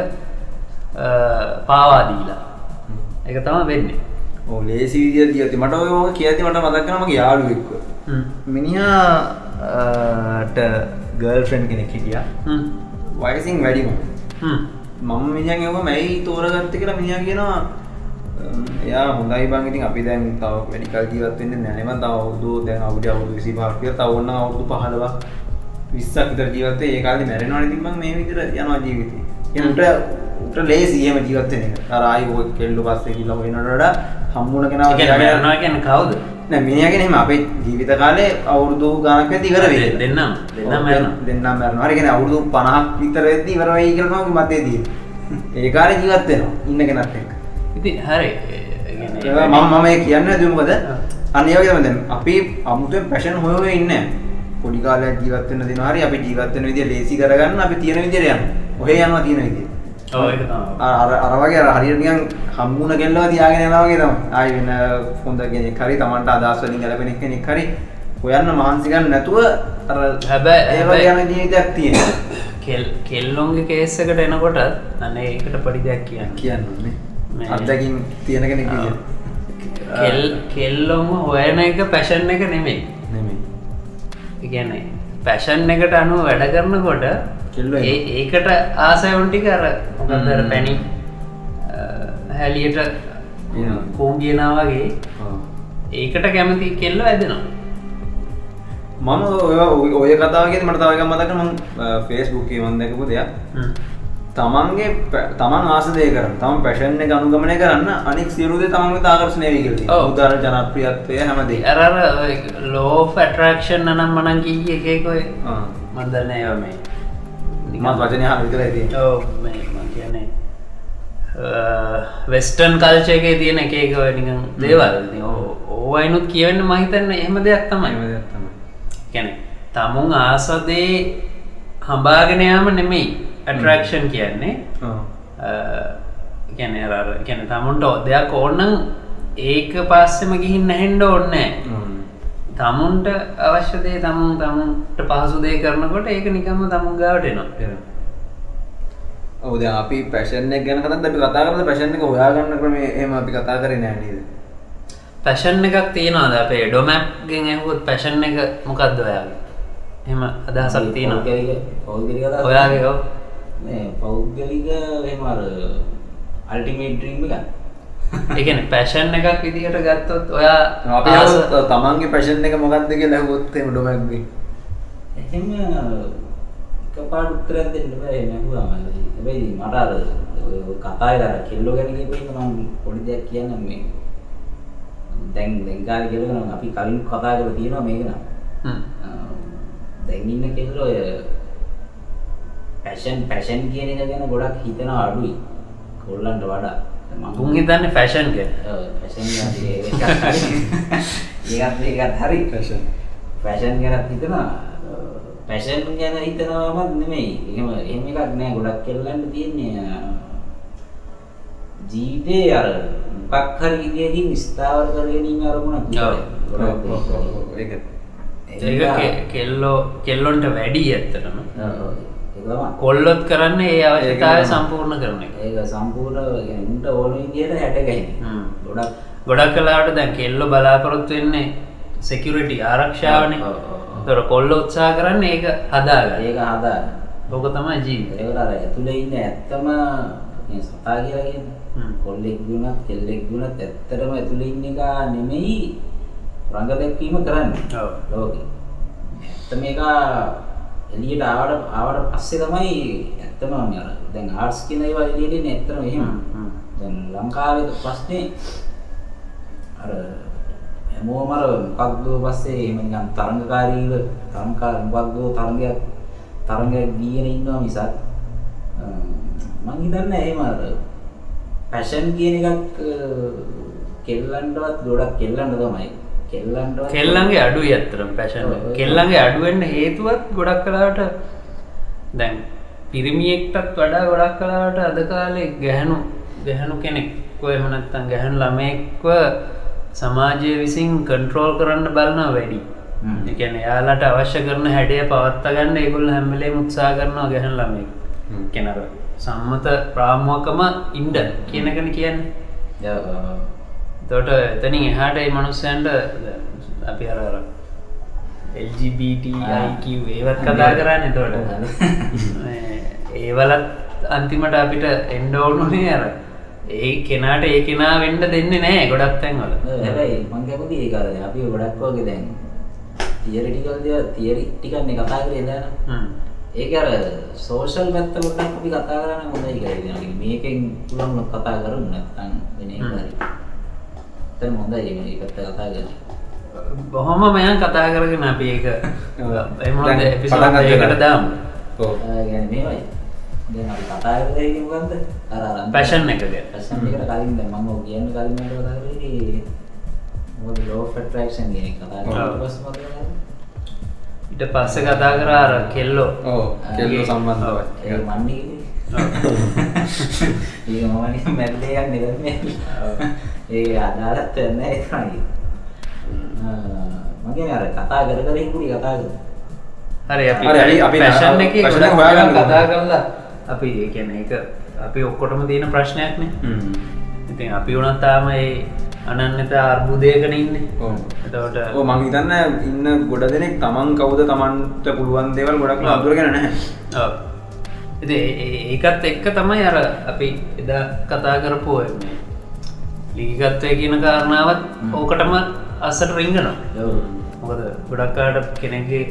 පාවාදීලා එක තම වෙන්නේ. ඕ ලේසි විදිිය තියති මට ඔයෝක කියති මට මදක්නම යාළුවෙක්ව මිනිහාට ගර්ල් ෆ්‍රෙන්් කෙනෙක් හිටිය. වයිසින් වැඩිම. මම මිනිියන් එම මැයි තෝරගත්ත කියලා මිනිිය කියනවා එයා හොඳයි බංගිටින් අපි දැන් තව වැඩිකල් ජීවත්වෙන්න නැනම තව අවුදු දැන් අවුඩ අවුදු විසි භාක්ය තවන්න අවුදු පහලවා විස්සක් විතර ජීවත්තේ ඒකාලි මැරෙනවා තිබ මේ විතර යනවා ජීවිතය එනට උට ලේසියම ජීවත්තන රායි කෙල්ලු පස්සේ කිලව වෙනටට හම්බුණ කෙනාව නවා කියන කවුද? මිනිගෙනම අපේ ජීවිත කාලේ අවුරුදු ගනක තිවර වේ දෙන්නම්. දෙන්නම් මරන හරිගෙන අවුරුදු පනහක් විතර වෙද්දි වරවයි කරනවා මතේදී ඒකාල ජීවත්වෙනවා ඉන්න කෙනත් එක් ඉති හරි. මම මම කියන්න දුමකද අනියෝගම දැන් අපි අමුතුවෙන් පැෂන් හොයෝ ඉන්න පොඩි කාලයක් ජීවත්වන්න දෙනවාරි අපි ජීවත්වන විදිය ලේසි කරගන්න අපි තියෙන විදිරයන් ඔහේ යනවා තියෙන විදිය. අරවගේ හරිනියන් හම්මුණ කෙල්ලව තියාගෙන යනවාගේ තම ආය වෙන හොඳ කෙනෙක් හරි තමන්ට අදස්වලින් ගැලපෙන කෙනෙක් හරි හොයන්න මහන්සිගන්න නැතුව හැබැයි- ගැන ජීවිතයක් තියෙන කෙල් කෙල්ලොන්ගේ කේස්සකට එනකොටත් අනේ ඒකට පඩි දෙයක් කියන්න. කියන්නේ අත්දැකින් තියෙන. විදියට. කෙල් කෙල්ලොම හොයන එක පැෂන් එක නෙමෙයි නෙමෙයි ඉගැන පැෂන් එකට අනුව වැඩ කරනකොට ඒකට ආසයවුන්ටික අර මොකදර. පැණි හැලියට එනවා. කෝම්ගියනාවගේ ඔව්. ඒකට කැමති කෙල්ල ඇදෙනවා මම ඔය ඔය කතාවගේ මට තවක මතක ම ෆේස්බුක් මන් දැකපු දෙයක්. තමන්ගේ තමන් ආසදය කරන තම පැෂන් එක අනුගමනය කරන්න අනික් සිරුද තමන්ගේ තාකර්ශනය ඔව්. උදාර ජනප්‍රියත්වය හැමදේ අරර ලෝ ෆැටරක්ෂන් නනම් මනන් කී එකකොයි මන්දරනය මේ මත් වචනය හ විතර ඇති වෙස්ටර්න් කල්චයකේ තියෙන එක එක ඔය නිකන් දේවල්. ඕවයිනුත් කියවෙන්න මහිතන්න එහෙම දෙයක් තමයි. ගැන තමුන් ආසදේ හම්බාගෙනයාම නෙමෙයි ඇටරක්ෂන් කියන්නේ ගැන ගැන තමුන්ට දෙයක් ඕන්නන් ඒක පස්සෙම ගිහින් නැහෙන්ඩ ඕන්නෑ තමුන්ට අවශ්‍යදේ තමුන් තමුන්ට පහසුදේ කරනකොට ඒක නිකම්ම තමුන් ගාවටනවා ඔවද අපි එක ගැන කතත් අපි කතා කරද පැෂන් එක හොයාගන්න ක්‍රම එම අපි කතා කර නෑනීද පැෂන් එකක් තියෙනවාද? අපේ ඩොමැප්ගෙන් ඇහුත් පැෂන් එක මොකක්ද ඔයාගේ? එම අදහසක් තියෙනවා ඔයාගේ මේ පෞද්ගලික එමර අල්ටිමේට් ්‍රීම් එක එකන පැෂන් එකක් විදිහට ගත්තොත් ඔයා අපි ආස- තමන්ගේ පැෂන් එක මොකක්ද කිය ලැහොත්තේ ඩොමැක්ගේ එහෙම එකපාට උත්තරයක් දෙන්න බෑ නැහුවාම හැබැයි මට අර ඔය කතාවේ අර කෙල්ලෝ ගැන කියපේක මම පොඩි දෙයක් කියන්න මේ. දැන් දැන් කෙල්ලෝ නම් අපි කලින් කතා කරලා තියෙනවා මේක නම් හ්ම්. දැන් ඉන්න කෙල්ලෝ ඔය පැෂන් පැෂන් කියන එක ගැන ගොඩක් හිතනවා අඩුයි. කොල්ලන්ට වඩා. මම උන් හිතන්නේ ෆැෂන් ඒකත් හරි. පැෂන් ගැනත් හිතනවා පැෂන් ගැන හිතනවමත් නෙමෙයි. එහෙම එහෙම එකක් නෑ. ගොඩක් කෙල්ලන්ට තියෙන්නේ අ, ජීවිතේ අර මොකක් හරි විදියකින් ස්ථාවර කර ගැනීම අරමුණක්. ඒක කෙල්ලෝ කෙල්ලොන්ට වැඩි ඇත්තටම කොල්ලොත් කරන්න ඒ අවශ්‍යතාවය සම්පූර්ණ කරන ඒක සම්පූර්ණට ඕන විදියට හැටගැහි ගොඩක් ගොඩක් කලාට දැන් කෙල්ල බලාපොරොත්තු වෙන්නේ සෙකියුරිටි ආරක්ෂාවන. තොර කොල්ල උත්සා කරන්න ඒක හදා ඒක හදා ලොක තමයි ජීවිත ඒවර ඇතුළ ඉන්න ඇත්තම සතා කියලාගෙන කොල්ලෙක් ගුණත් කෙල්ලෙක් ගුණත් ඇත්තරම ඇතුළ ඉන්න එක නෙමෙයි රඟ දැක්වීම කරන්න. ලෝක. ඇත්ත මේකා එළියට ආවට ආවට පස්සේ තමයි ඇත්තම මේ අර දැන් ආර්ට්ස් කියන ඒවා එළියට එන්නේ ඇත්තම එහෙම. හ්ම්, හ්ම්. දැන් ලංකාවේ ප්‍රශ්නේ අර හැමෝම අර මොකක්ද පස්සේ එහෙම නිකන් තරංගකාරීව තරංගකාර මොකක්ද තරංගයක් තරංගයක් දීගෙන ඉන්නවා මිසක් අ, මං හිතන්නේ එහෙම අර පැෂන් කියන එකක් කෙල්ලන්ටවත් ගොඩක් කෙල්ලන්ට තමයි කෙල්ලන්ගේ අඩුයි ඇත්තරම් ඔව්. කෙල්ලන්ගේ අඩුවෙන්න්න හේතුවත් ගොඩක් කලාට දැන් පිරිමියෙක්ටත් වඩා ගොඩක් කලාට අද කාලේ ගැහැණු ගැහැණු කෙනෙක් කොය මනත්තන් ගැහැණු ළමෙක්ව සමාජය විසින් කන්ට්‍රෝල් කරන්න බලන වැඩි. එකන යාලට අවශ්‍ය කරන හැඩිය පවත්ත ගන්න ඒගොල් හැම්බලේ මුත්සා කරනවා ගැහැන් ළමෙක්. කෙනර සම්මත ප්‍රාමුවකම ඉන්ඩ කියනකන කියන්න තොට එතනින් එහාට ඒ මනුස්සයන්ට අපි අරර LGBTIQ ඒවත් කතා කරන්න තොට ඒවලත් අන්තිමට අපිට එන්ඩෝනුනේ අර ඒ කෙනාට ඒ කෙනා වෙන්ඩ දෙන්නේ නෑ ගොඩක් තැන්වල හැබැයි මං කැමති ඒක අර අපි ගොඩක් වගේ දැන් තියරිටිකල් දේවල් තියරි ටිකක් නේ කතා කරේ නේද හ්ම්. ඒක අර සෝෂල් පැත්ත පොඩ්ඩක් අපි කතා කරන්න හොඳයි හිතනවා. මේකෙන් වුණොත් කතා කරමු නැත්නම් වෙන හරි. දැන් හොඳයි මේ පැත්ත කතා කරන්නේ. බොහොම මයන් කතා කරගෙන අපි ඒක එමොද දැන් එපිසෝඩ් එකකට දාමු. ඔව්. ආ කියන්නේ මේවයි. දැන් අපි කතා කරලා ඉන්නේ මොකද්ද? අර අර Passion එක ගැන. පැෂන් එකට කලින් දැන් මම ඔය කියන්න කලින් මට කතා කරේ මොකද law of attraction කියන එක කතා කරලා. ඊට පස්සේ කතා කරා අර කෙල්ලෝ. ඔව්. කෙල්ලෝ ඒ- සම්බන්ධව ඒ මන්නේ. ඒක මම නිකන් මැද්දේ යන්නේ ඒ අදාළත් නැහැ ඒකයි. මගේ අර කතා කර කර හිකුරි කතා කර හරි අපි හරි, අපි- පැෂන් එක ගොඩක් හොයාගන්න කතා. කරලා අපි ඒ කියන්නේ ඒක අපි ඔක්කොටම තියෙන ප්‍රශ්නයක්නේ ඉතින් අපි වුණත් තාම ඒ අනන්නත අර්බුදයකන ඉන්න. එතවට ඕ මං හිතන්න ඉන්න ගොඩ දෙනෙක් තමන් කවුද තමන්ට පුළුවන් දේවල් ගොඩක් අදුරගෙන නැහැ. ඉති ඒකත් එක්ක තමයි අර අපි එදා කතා කරපු ලීගත්වය කියන කාරණාවත් ඕකටම අස්සට රිංගනවා මොකද ගොඩක්කාට කෙනෙගේ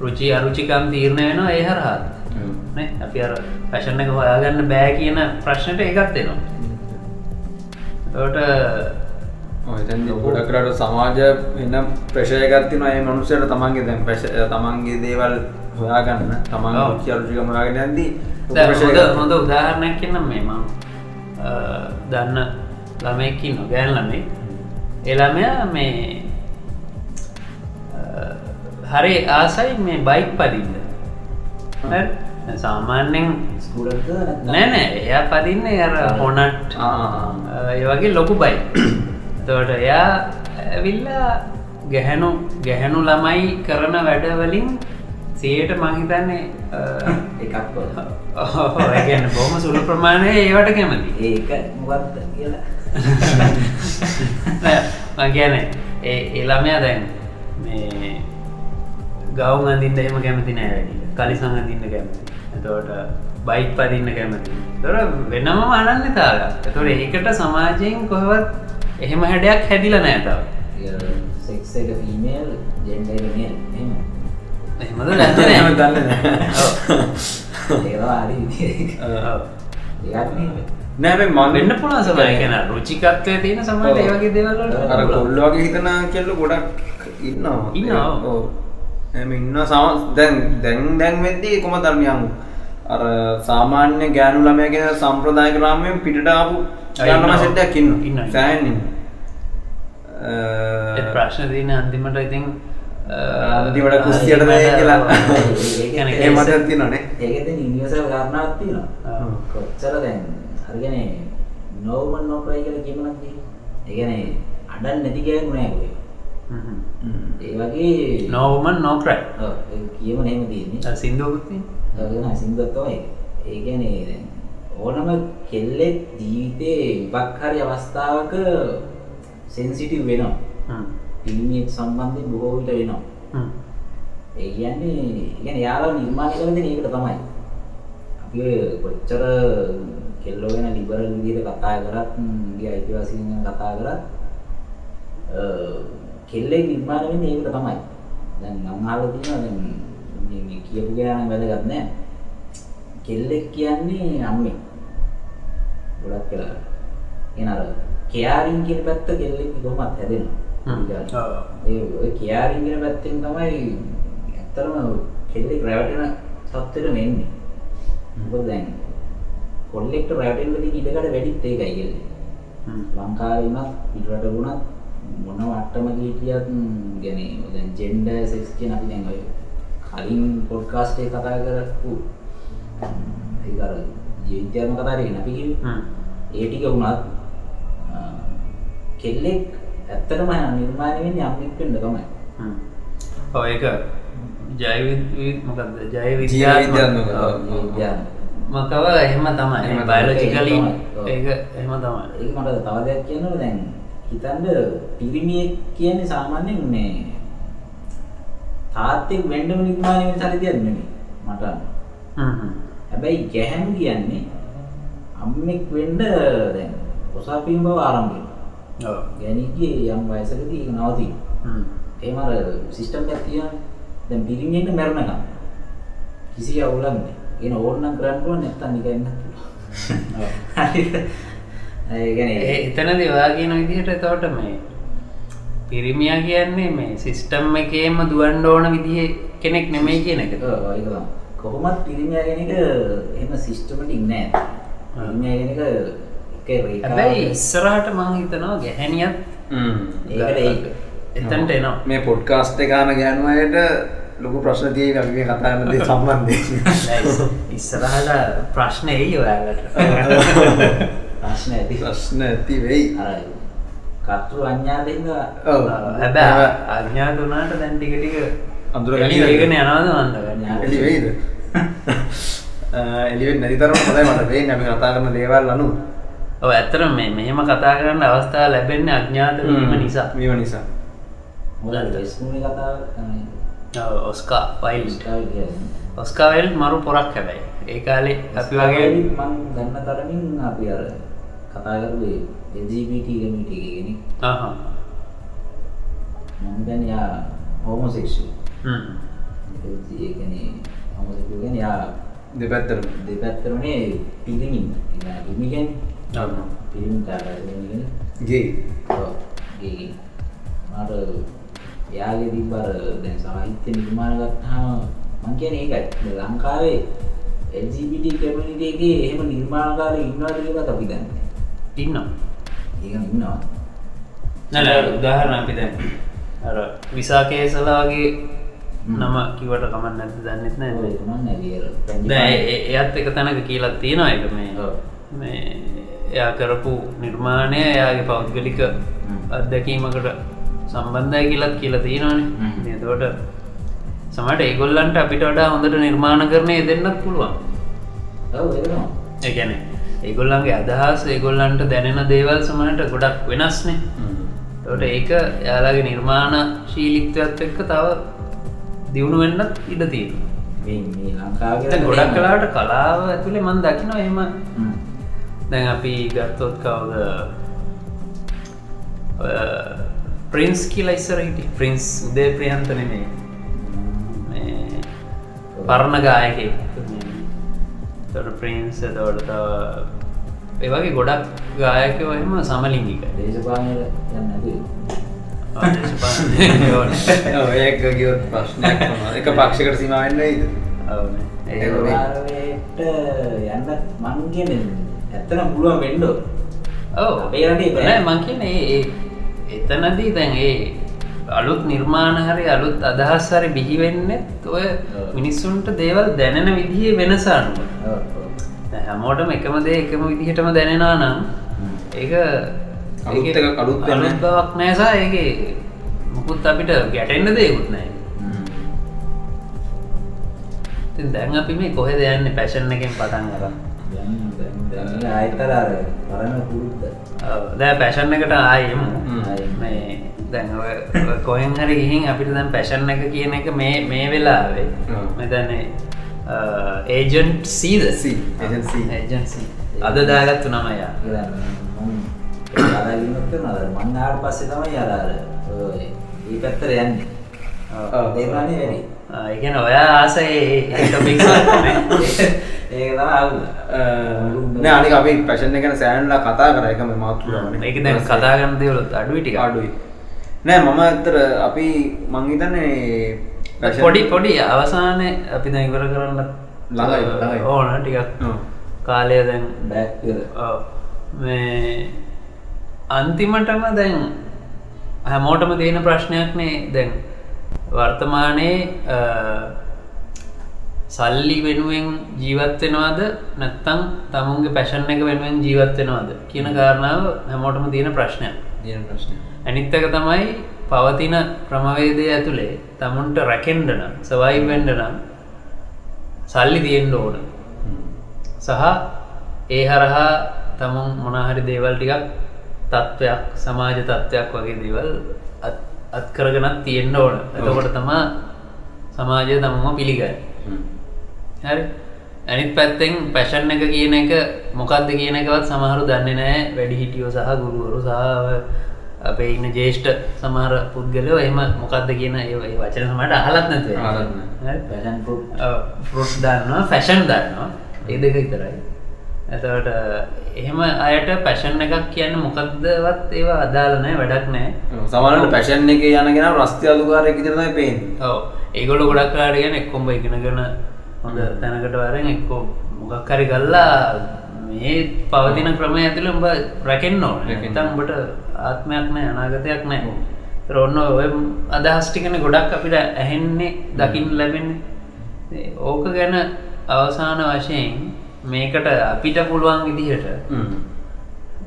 රුචි අරුචිකම් තීරණය වෙනවා ඒ හරහත් අපි අර පැෂණ එක හොයාගන්න බෑ කියන ප්‍රශ්නයට ඒකත් එනවා. තවට ගොඩකරට සමාජ එන්න ප්‍රශයගත්තින ඒ මනුසයට තමන්ගේ දැන් පැශ තමන්ගේ දේවල් හොයාගන්න තමන් ඔව්. චරුචික මයාගෙන ඇදී හොඳ උදාහරණයක් කියන්නම් මේ මං. දන්න ළමයකින් නොගෑන් ළමේ එළමයා මේ හරි ආසයි මේ බයික් පදින්න? සාමාන්‍යෙන් ස්කූලට නෑ නෑ. එයා පදින්න අර හොනට්. ඒ වගේ ලොකු බයි තවට එයා ඇවිල්ලා ගැහැනු ගැහැනු ළමයි කරන වැඩවලින් සයට මංහිතන්නේ එකක් ගැන බොහම සුළු ප්‍රමාණය ඒවට කැමති. ඒක මොකක්ද කියලා මගැන ඒ එළමයා දැන් මේ ගව් අඳින්ට එම කැමති නෑ වැඩි. කලිසං අඳින්න කැමති. එතවට බයික් පදින්න කැමති. තොර වෙනම අනන්න තාග එතොට ඒකට සමාජයෙන් කොහවත් එහෙම හැඩයක් හැදිල නෑතාව සෙක්ස එක ෆීමේල් ජෙන්ඩ මේල් එම එහෙමද එහෙම නැත්තනෑ දන්න ඒවා නෑ මන් වෙන්න පුළා සමයි කෙන රුචිකත්වය තියෙන සමට ඒවගේ දෙවල්ලට අර කොල්ලෝගේ හිතන කෙල්ල ගොඩක් ඉන්නවා ඉන්නවා. ඕ. එම ඉන්න සම දැන් දැන් දැන් වෙද්දී කොම ධර්මයන් අර සාමාන්‍ය ගෑනු ළමයගෙන සම්ප්‍රදායක රාමයෙන් පිටට ආපු ආ, ගෑනු ළමයි ඉන්නවා. සෙට් එකක් ඉන්නවා. ඉන්නවා. සෑහෙන ඉන්නවා. අ, ප්‍රශ්න තියන අන්තිමට ඉතින් අන්තිමට කුස්සියට දෙයි කියලා. කියන්නේ ඒ මතයක් තියෙනවනේ. ඒකෙත නිවසල් කාරණාවක් තියෙනවා. කොච්චර දැන් හරිගෙන නෝමන් නොකරයි කියලා කියමනක් ඒගැන අඩන් නැති ගෑනු නෑකොය හ්ම්. ඒ වගේ නෝවමන් නෝක්‍රයි. ඔව්, ඒ කියම නේම තියෙන්නේ සිින්දුවකුත්ති ගෙන සිංගත්තවයි ඒගැන ඕනම කෙල්ලෙක් ජීවිතේ විපක් හරි අවස්ථාවක සෙන්සිටිව් වෙනවා. පිළිමියෙක් සම්බන්ධය බොහෝ විට වෙනවා. ඒ කියන්නේ ඉගෙන යාලා නිර්මාණය කරන දේ ඒකට තමයි. අපි කොච්චර කෙල්ලෝ ගැන ලිබරල් විදිහට කතා කරත් ගේ අයිතිවාසිකම් ගැන කතා කරත් අ, කෙල්ලෙක් නිර්මාණය වෙන්නේ ඒකට තමයි. දැන් මම අහලා තියෙනවා දැන් මේ මේ කියපු ගෑනන් වැදගත් නෑ. කෙල්ලෙක් කියන්නේ අම්මේ ගොඩක් වෙලා. එන අර කෙයාරින් කියන පැත්ත කෙල්ලෙක් කොහොමත් හැදෙනවා. ඒ ඔය කියාරින් කියන පැත්තෙන් තමයි ඇත්තටම කෙල්ලෙක් රැවටෙන තත්ත්වෙට වෙන්නේ. මොකද දැන් කොල්ලෙක්ට රැවටෙන්න තියෙන ඉඩකඩ වැඩිත් ඒකයි කෙල්ලේ. ලංකාවේ වුණත් පිටරට වුණත් මොන වට්ටමක හිටියත් يعني දැන් ජෙන්ඩර් සෙක්ස් කියන අපි දැන් ඔය කලින් පොඩ්කාස්ට් එක කතා කරපු ඒක අර ජීවිතයම කතා කරගෙන අපි කිව්වේ ඒ ටික වුණත් අ, කෙල්ලෙක් ඇත්තටම නිර්මාණය වෙන්නේ අම්මෙක් වෙන්න තමයි. ඔය එක ජය මොකක්ද ජය විද්‍යාත්මක. විද්‍යාත්මක ඔව්. විද්‍යාව. මකව එහෙම තමයි බයලෝජිකලි. ඒක එහෙම තමයි ඒක මට තව දෙයක් කියන්නද දැන් හිතන්න පිරිමියෙක් කියන්නේ සාමාන්‍යයෙන් මේ තාත්තෙක් වෙන්නම නිර්මාණය නෙමෙයි මට. හැබැයි ගැහැණු කියන්නේ අම්මෙක් වෙන්න දැන් ඔසාපීම් බව ආරම්භ වෙනවා. ඔව්. ගැණිගේ යම් වයසකදී ඒක නවතිනවා. හ්ම්. එහෙම අර සිස්ටම් එකක් තියෙනවා. දැන් පිරිමියෙක්ට මැරෙනකම් කිසි අවුලක් නැහැ. කියන ඕනනම් කරන්න පුළුවන් නැත්තම් නිකන් ඉන්න පුළුවන්. හරිද? ඒ කියන්නේ එතනදී ඔයා කියන විදිහට එතකොට මේ පිරිමියා කියන්නේ මේ සිස්ටම් එකේම දුවන්න ඕන විදිහ කෙනෙක් නෙමෙයි කියන එක ඔව් ඒක තමයි. කොහොමත් පිරිමියා කියන එක එහෙම සිස්ටමැටික් නෑ. පිරිමියා කියන එක එක රේඛාවක්. හැබැයි ඉස්සරහට මං හිතනවා ගැහැනියත් ඒකට ඒ එතන්ට එනවා මේ පොඩ්කාස්ට් එක ගාන ගෑනු අයට ලොකු ප්‍රශ්න අපි මේ කතා කරන දේ සම්බන්ධයෙන්. ඉස්සරහට ප්‍රශ්න එයි ඔයාලට. ප්‍රශ්න ඇති. ප්‍රශ්න ඇති වෙයි. අර කතෘ අඥාතින්ද හැබැ අඥාත වනාට දැන් ටික ටික අඳුර එලිගෙන යනවාද වන්ද එලි වෙයිද එලිවෙන් නැතිතරම හොඳයි මට වේ අපි කතා කරන දේවල් අනු ඔව ඇත්තර මේ මෙහෙම කතා කරන්න අවස්ථා ලැබෙන්නේ අඥාත වීම නිසා. මීම නිසා. මොකද ස්කූලේ කතාව ඔස්කා වයිල් ඔස්කාවල් මරු පොරක් හැබැයි. ඒ කාලේ අපි වගේ මං ගන්න තරමින් අපි අර කතා කරුවේ LGBT කමිටි එකේ කෙනෙක් ආහා. මම දැන් යා හෝමෝසෙක්ෂුවල් හ්ම්. ඒ කියන්නේ හෝමෝසෙක්ෂුවල් කියන්නේ යා දෙපැත්තරම දෙපැත්තටමනේ පිරිමින් ඔව්. පිරිමින් කාටද ගේ. ඔව් ඒ මට එයාගේ තිබ්බ අර දැන් සාහිත්‍ය නිර්මාණ ගත්තාම මං කියන්නේ ඒකයි. ලංකාවේ LGBT කමියුනිටි එකේ එහෙම නිර්මාණකාරයෝ ඉන්නවද කියලාත් අපි දන්නේ ඉන්නවා. ඒක ඉන්නවා. නෑ උදාහරණ අපි දැන් අර විසා කේසලා වගේ හ්ම්. නම කිවට කමන්න නැති දන්නෙත් නෑ එයත් එක තැනක කියලා තියෙනවා එක මේ. මේ එයා කරපු නිර්මාණය එයාගේ පෞද්ගලික. අත්දැකීමකට සම්බන්ධය කියලත් කියලා තියෙනවානේ. එතකොට සමට ඒගොල්ලන්ට අපිට වඩා හොඳට නිර්මාණ කරණය දෙන්නත් පුළුවන්. ඒගැන ඒගොල්ලන්ගේ අදහස් ඒගොල්ලන්ට දැනෙන දේවල් සමහට ගොඩක් වෙනස්නේ. තොට ඒක යාලාගේ නිර්මාණ ශීලික්ත්වයත් එක්ක තව දියුණු වෙන්නත් ඉඩ තියෙන ගොඩක් කලාට කලාව ඇතුළේ මන් දකිනවා එම. දැන් අපි ගත්තොත් කවද ප්‍රින්ස් කියලා ඉස්සර හිටි ප්‍රින්ස් උදේ ප්‍රියන්තනනේ මේ පරණ ගායකෙ තොට ප්‍රින්ස් තවට තව ඒවගේ ගොඩක් ගායකව එම සමලිංගික දේශපාලනයට යන්න නැතුව ඒක ගියොත් ප්‍රශ්නයක්. එක පක්ෂයකට සීමා වෙන්න වෙයිද? ඒ දේශපාලනයට යන්න මං කියන්නේ ඇත්තටම පුළුවන් ඕන. ඔව. අපේ රටේ බෑ. නෑ මං කියන්නේ ඒ එතනදී දැන් ඒ අලුත් නිර්මාණ හරි අලුත් අදහස් හරි බිහි වෙන්නෙත් ඔය. මිනිස්සුන්ට දේවල් දැනෙන විදිහේ වෙනස අනුව ඔව්, ඔව්. දැන් හැමෝටම එකම දේ එකම විදිහටම දැනෙනවා නම්. ඒක අලුත් අලුත් බවක් නෑසා ඒක මුකුත් අපිට ගැටෙන්න්න දේකුත් නෑ දැන් අපි මේ කොහෙද යන්නේ පැෂන් එකෙන් පටන් අරන් ආයතන අර පරණ පුරුද්ද. දැ පැෂන් එකට ආයමු. මේ දැන් කොහෙන් හරි ගිහින් අපිට දැන් පැෂන් එක කියන එක මේ මේ වෙලාවේ. මෙතැන ඒජන්ට් සීද අද දාගත්තු නමයා ඒක දැන් මම යාළුවෝ කරනවා අර මං ආවට පස්සේ තමයි අර අර ඔය මේ පැත්තට යන්නේ. දේවානේ වැඩි. ඒගැන ඔයා ආසයි ටොපික් ඒක තමයි අවුල. නෑ අනික අපි පැෂන් එක ගැන සෑහන්ලා කතා කර එකම මාතෘකාවනේ. ඒක දැන් කතාගන්න දෙවලුත් අඩුවිටික අඩුයි. නෑ මම ඇත්තට අපි මං හිතන්නේ fashion- පොඩි පොඩි අවසානය අපි ඉවර කරන්න ළඟයි. ඕන ටිකක්. කාලය දැන් බෑක්. මේ අන්තිමටම දැන් හැමෝටම තියෙන ප්‍රශ්නයක්නේ දැන් වර්තමානයේ සල්ලි වෙනුවෙන් ජීවත්වෙනවාද නැත්තං තමුන්ගේ පැෂන් එක වෙනුවෙන් ජීවත්වෙනවාද කියන කාරණාව හැමෝටම තියෙන ප්‍රශ්නයක්. තියෙන ප්‍රශ්නය. ඇනිත්තක තමයි පවතින ක්‍රමවේදය ඇතුළේ තමුන්ට රැකෙන්ඩ නම් සවයි වෙන්ඩ නම් සල්ලි තියෙන්ඩ ඕන. සහ ඒ හරහා තමුන් මොනාහරි දේවල් ටිකක් තත්ත්වයක් සමාජ තත්ත්වයක් වගේ දේවල් අත්කරගෙනත් තියෙන්න්න ඕන. එතකොට තමා සමාජය තමුම පිළිගයි හරි? ඇනිත් පැත්තෙන් පැෂන් එක කියන එක මොකක්ද කියන එකවත් සමහරු දන්නේ නෑ වැඩි හිටියෝ සහ ගුරුවරු සහ අපේ ඉන්න ජේෂ්ඨ සමහර පුද්ගලයෝ එම මොකක්ද කියන ඒ වචන සමට අහලත් නැතුව අහලත් නෑ. ෆැෂන් ෆෘට් ෆෘට් දන්නවා ෆැෂන් දන්නවා ඒ දෙක විතරයි ඇතවට එහෙම අයට පැෂන් එකක් කියන්න මොකක්දවත් ඒවා අදාලනෑ වැඩක් නෑ සමහරට පැෂන් එක යනගෙන රස්ති අලුකාරයක් විතරයි පේන්නේ. ඔව ඒගොල ගොඩක් කාඩගෙන එක්කොම්බ ඉගෙනගෙන හොඳ තැනකට වරෙන් එක්කෝ මොකක් හරි ගල්ලා මේ පවතින ක්‍රමය ඇතුළ උඹ රැකෙන් ඕන. රැකෙන්න. තම් උඹට ආත්මයක් නෑ අනාගතයක් නෑ ඒතර ඔන්න ඔය අදහස්ටිකන ගොඩක් අපිට ඇහෙන්නේ දකිින් ලැබෙන්නේ. ඕක ගැන අවසාන වශයෙන් මේකට අපිට පුළුවන් විදිහට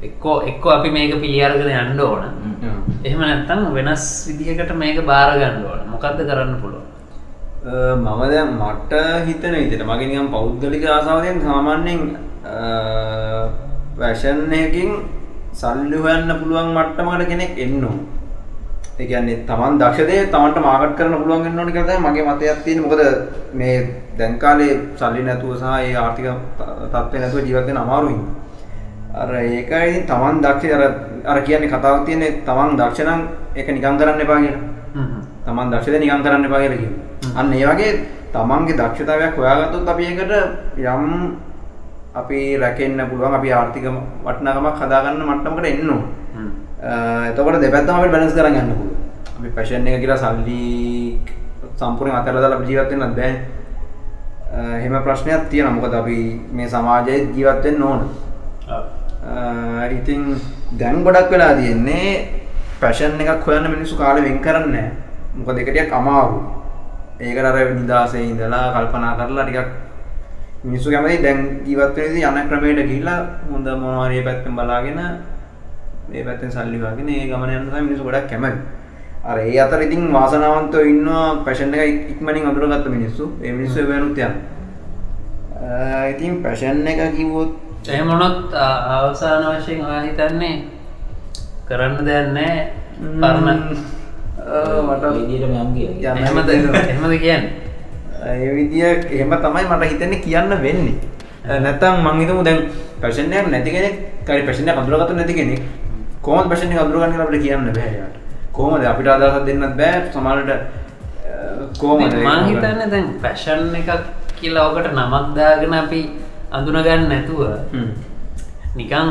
එක්කෝ එක්කෝ අපි මේක පිළියර්ගද යන්න ඕන. එහෙම නැත්තම් වෙනස් විදිහකට මේක බාරගන්න ඕන. මොකක්ද කරන්න පුළුව මම දැන් මට හිතන විදිහට මගේ නිකන් පෞද්ගලික ආසාවෙන් සාමාන්‍යයෙන් වැෂන්යකින් සල්ලි හොයන්න පුළුවන් මට්ටමකට කෙනෙක් එන්න ඕන. ඒ කියන්නේ Taman දක්ෂදේ Tamanට මාකට් කරන්න පුළුවන් ඕන තමයි මගේ මතයක් තියෙන්නේ. මොකද මේ දැන් කාලේ සල්ලි නැතුව සහ ඒ ආර්ථික තත්ත්වේ නැතුව ජීවත් වෙන්න අමාරුයි. අර ඒකයි Taman දක්ෂ අර අර කියන්නේ කතාවක් තියෙන්නේ Taman දක්ෂ නම් ඒක නිකන් කරන්න එපා කියලා. Taman දක්ෂද නිකන් කරන්න එපා කියලා කියනවා. අන්න ඒ වගේ තමන්ගේ දක්ෂතාවයක් හොයාගත්තොත් අපි ඒකට යම් අපි රැකෙන්න පුළුවන් අපි ආර්ථික වටිනාකමක් හදාගන්න මට්ටමකට එන්න ඕන. එතකොට දෙපැත්තම අපිට බැලන්ස් කරන් යන්න පුළුවන්. අපි ෆැෂන් එක කියලා සල්ලි සම්පූර්ණයෙන් අතහැරලා දාලා අපි ජීවත් වෙන්නත් බෑ. එහෙම ප්‍රශ්නයක් තියෙනවා. මොකද අපි මේ සමාජයේ ජීවත් වෙන්න ඕන. ඉතින් දැන් ගොඩක් වෙලා තියෙන්නේ ෆැෂන් එකක් හොයන්න මිනිස්සු කාලෙ වෙන් කරන්නේ ඒක ටිකක් අමාරුයි. ඒකට අර නිදාසේ ඉඳලා කල්පනා කරලා ටිකක් මිනිස්සු කැමති දැන් ජීවත් වෙන ඉතින් යන ක්‍රමයට ගිහිල්ලා හොඳ මොනවා හරි පැත්තෙන් බලාගෙන මේ පැත්තෙන් සල්ලි හොයාගෙන ඒ ගමන යන තමයි මිනිස්සු ගොඩක් කැමති. අර ඒ අතර ඉතින් වාසනාවන්තව ඉන්නවා පැෂන් එක ඉක්මනින් අඳුරගත්ත මිනිස්සු. ඒ මිනිස්සු එවෙනුත් යනවා. ඉතින් පැෂන් එක කිව්වොත් එහෙම වුණොත් අවසාන වශයෙන් ඔයා හිතන්නේ කරන්න දෙයක් නැහැ පරණ මට. එහෙමද එහෙමද කියන්නේ ඒ විදිය එහෙම තමයි මට හිතෙන්නේ කියන්න වෙන්නේ. නැත්තම් මං හිතමු දැන් පැෂන් එකක් නැති කෙනෙක්, හරි පැෂන් එකක් අඳුරගත්ත නැති කෙනෙක් කොහොමද පැෂන් එක අඳුරගන්නේ කියලා අපිට කියන්න බෑ යාට. කොහොමද? අපිට අදහසක් දෙන්නත් බෑ. සමහරවිට කොහොමද මං හිතන්නේ දැන් ෆැෂන් එකක් කියලා ඔකට නමක් දාගෙන අපි අඳුනගන්න නැතුව නිකන්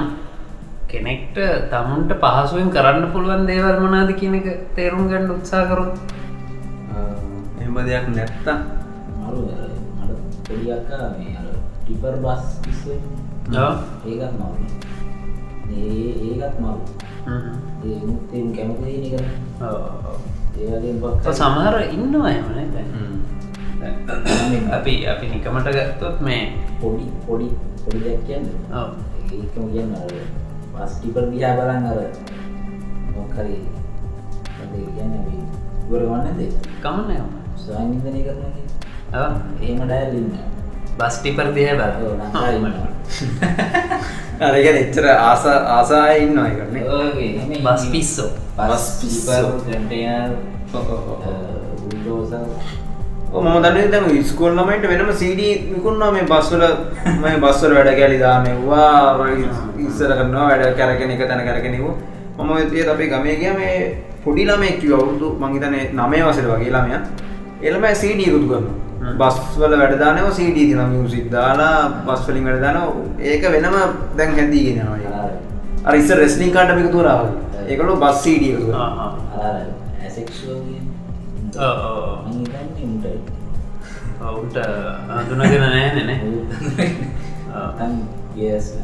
කෙනෙක්ට තමුන්ට පහසුවෙන් කරන්න පුළුවන් දේවල් මොනාද කියන එක තේරුම් ගන්න උත්සා කරොත් එහෙම දෙයක් අර ටිපර් බස් ඒකත්. ඒ ඒකත් මරු. ඒ මුත් ඒ කැමති හරි- සමහර ඉන්නවා එමන අපි අපි නිකමට ගත්තොත් මේ පොඩි පොඩි පොඩි. ඔව්. ඒකම කියන්න ටිපර් දිහා බලන් අර ඉවර ගන්න නැද්ද? කමන්න ස්වයං ඉන්ධනය කරනවා කියන්නේ. එහෙම ඩයල් ඉන්නවා. බස් ටිපර් දිහ ඔව්, බල ලංකාවේ ඉන්නවා. අර කියන්නේ එච්චර ආස ආසාය ඉන්නවා ඒකනේ ඔගේ එහෙම බස්. පිස්සෝ බුල්ඩෝසර් මම දන්නේ දැන් ඉස්කෝල් ළමයින්ට වෙනම CD විකුණනවා මේ බස් වල. මේ බස් වල වැඩ කැලි දානවා ඉස්සර කරනවා වැඩ කරගෙන එක තැන කරගෙන ඉව මම ඔය තියත් අපේ ගමේ ගියා මේ පොඩි ළමයෙක් කිව්වා අවුරුදු මං හිතන්නේ 9 වසරේ වගේ ළමයා CD එකතු කරනවා. හ්ම්. බස් වල වැඩ දානවා CD දිනවා මියුසික් දාලා බස් වලින් වැඩ දානවා. ඒක වෙනම දැන් හැදීගෙන යනවා ඒක. අර ඉස්සර රෙස්ලිං කාඩ් අපි එකතු කරා වගේ. ඒකලෝ බස් උන්ට. ඔවුන්ට අඳුනගෙන නෑන නේ. නැත්නම් yes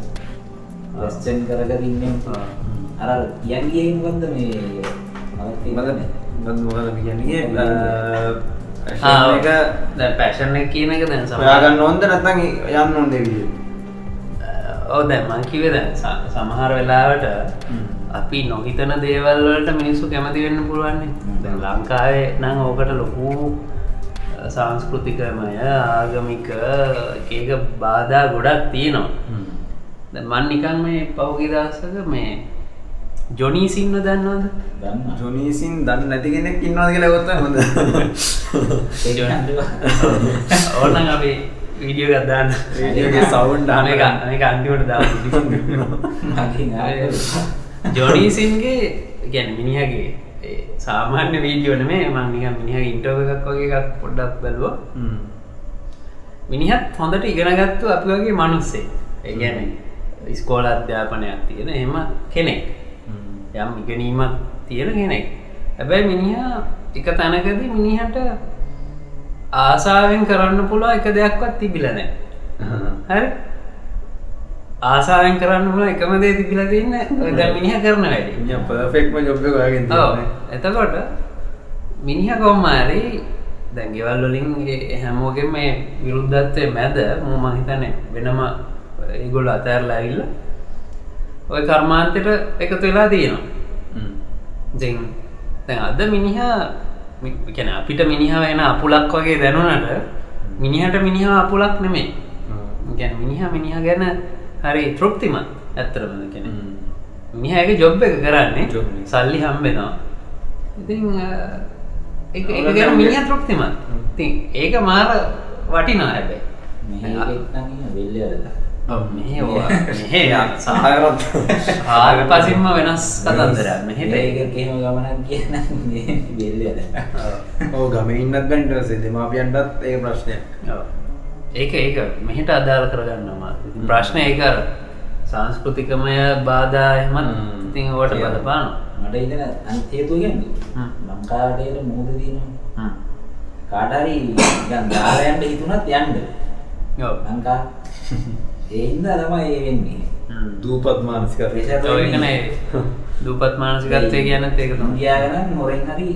question කර කර ඉන්නේ අර මොකද්ද මේ? මම මොකද කියන්නේ එක පැෂන් එක කියන එක දැන් හොයාගන්න ඕන්ද නැත්නම් යන්න විදිහට ඔව් දැන් මං කිව්වේ දැන් සමහර වෙලාවට අපි නොහිතන දේවල් වලට මිනිස්සු කැමති වෙන්න පුළුවන්නේ දැන් ලංකාවේ නම් ඕකට ලොකු සංස්කෘතිකමය ආගමික එක බාධා ගොඩක් තියෙනවා. මන් නිකන් මේ පෞගි දවසක මේ ජොනීසින්න දන්නවද? ගන්න ජොනීසින් දන්න නැති කෙනෙක් ඉන්නවාද කියලා ගත්තා හොඳ. ඕනන් අපි වීඩියෝ එකක් දාන්න. වීඩියෝ එකේ sound අහන්න මේක මේක අන්තිමට නායක ජොනීසින්ගේ ගැන මිනිහගේ ඒ සාමාන්‍ය වීඩියෝ නෙමේ මං නිකන් මිනිහගේ ඉන්ටර්වයුව එකක් වගේ එකක් පොඩ්ඩක් බැලුවා මිනිහත් හොඳට ඉගෙනගත්තු අපි වගේ මනුස්සේ ඒ කියන්නේ ඉස්කෝල අධ්‍යාපනයක් තියෙන එහෙම කෙනෙක් යම් ඉගෙනීමක් තියෙන කෙනෙක්. හැබැයි මිනිහා එක තැනකදී මිනිහට ආසාාවෙන් කරන්න පුළුව එක දෙයක්වත් තිබිලනෑ හරි? ආසාාවෙන් කරන්න පුල එකම දේ තිබිල තින්න මිනිහ කරන වැඩි. පර්ෆෙක්ම ජොබ් එක හොයාගෙන ඔව්. තියෙන්නේ. එතකොට මිනිහ කොම්මාරි දැන්ගෙවල් වලින් හැමෝගෙන් මේ විරුද්ධත්වය මැද මම හිතන වෙනම ඒගොල්ල අතෑරලා ඇවිල්ල ඔය කර්මාන්තයට එකතු වෙලා තියෙනවා දැන් අද මිනිහා කැන අපිට මිනිහා වෙන අපුලක් වගේ දැනුනට මිනිහට මිනිහා අපුලක් නෙමේ ගැන මිනිහ මිනිහ ගැන හරි තෘප්තිමත් ඇත්තරම කෙන මිනිහගේ ජොබ් එක කරන්නේ. සල්ලි හම්බෙනවා. එක ගැන මිනිහ තෘප්තිමත්. ඉතින් ඒක මාර වටිනා හැබැයි මෙහ සාහකරත් ආර පසින්ම වෙනස් කතන්දරයක්. මෙහෙට. ඒකහෙම ගමනක් කියන බෙල්ල. ඕ ගම ඉන්නත් බැන්ටසේ දෙමාපියන්ටත් ඒ ප්‍රශ්නය ඒක ඒක මෙහිට අදාළ කරගන්නවා. ඉතින් ප්‍රශ්න ඒක අර සංස්කෘතිකමය බාධා එහෙමත් හ්ම්. ඉතින් කියන්න. බලපාන මට ඉතන අන්තේතුගෙන්. ලංකාවටයට මුහද දීනවා කාටරි දාරයන්ට හිතුනත් යන්ඩ ලංකා ඒහින්ද තමයි ඒ වෙන්නේ. දූපත් මානසික ප්‍රේෂර් ඒකන දූපත් මානසිකත්වය කියන්න ඒක ඉන්දියාගන හොරෙන් හරි.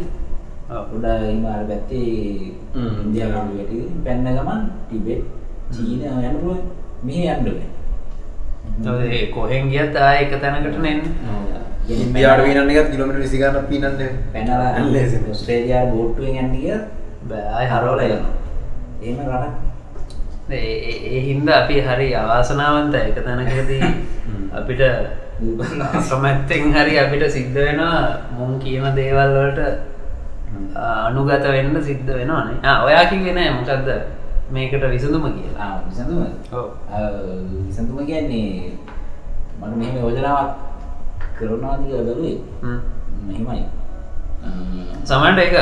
ගොඩ ඉමාර පැත්තේ හ්ම්. ඉන්දියාග වැට පැන්න ගමන් ටිබෙට් චීන යනපුුව මෙහ යන්ඩුව ඒ කොහෙන් ගියත් ආය එක තැනකට නෙන්න. ඉන්දියාට වීනන්න එකත් කිලමිට විසිගන්න පිනන්න. පැනලා. ස්ට්‍රේලියයා බෝට්ටුවෙන් යන්නගිය බෑ හරෝල යන ඒම රට ඒ හින්ද අපි හරි අවාසනාවන්ත එක තැනකදී. අපිට අක්‍රමැත්තෙන් හරි අපිට සිද්ධ වෙනවා මුන් කියන දේවල් වලට අනුගත වෙන්න සිද්ධ වෙනවානේ ඔයා කිවෙන මොකක්ද මේකට විසඳුම කියලා විසඳුම. විසඳුම කියන්නේ මට මෙහෙම යෝජනාවක් කරනවාදී හ්ම්. මෙහෙමයි සමට එක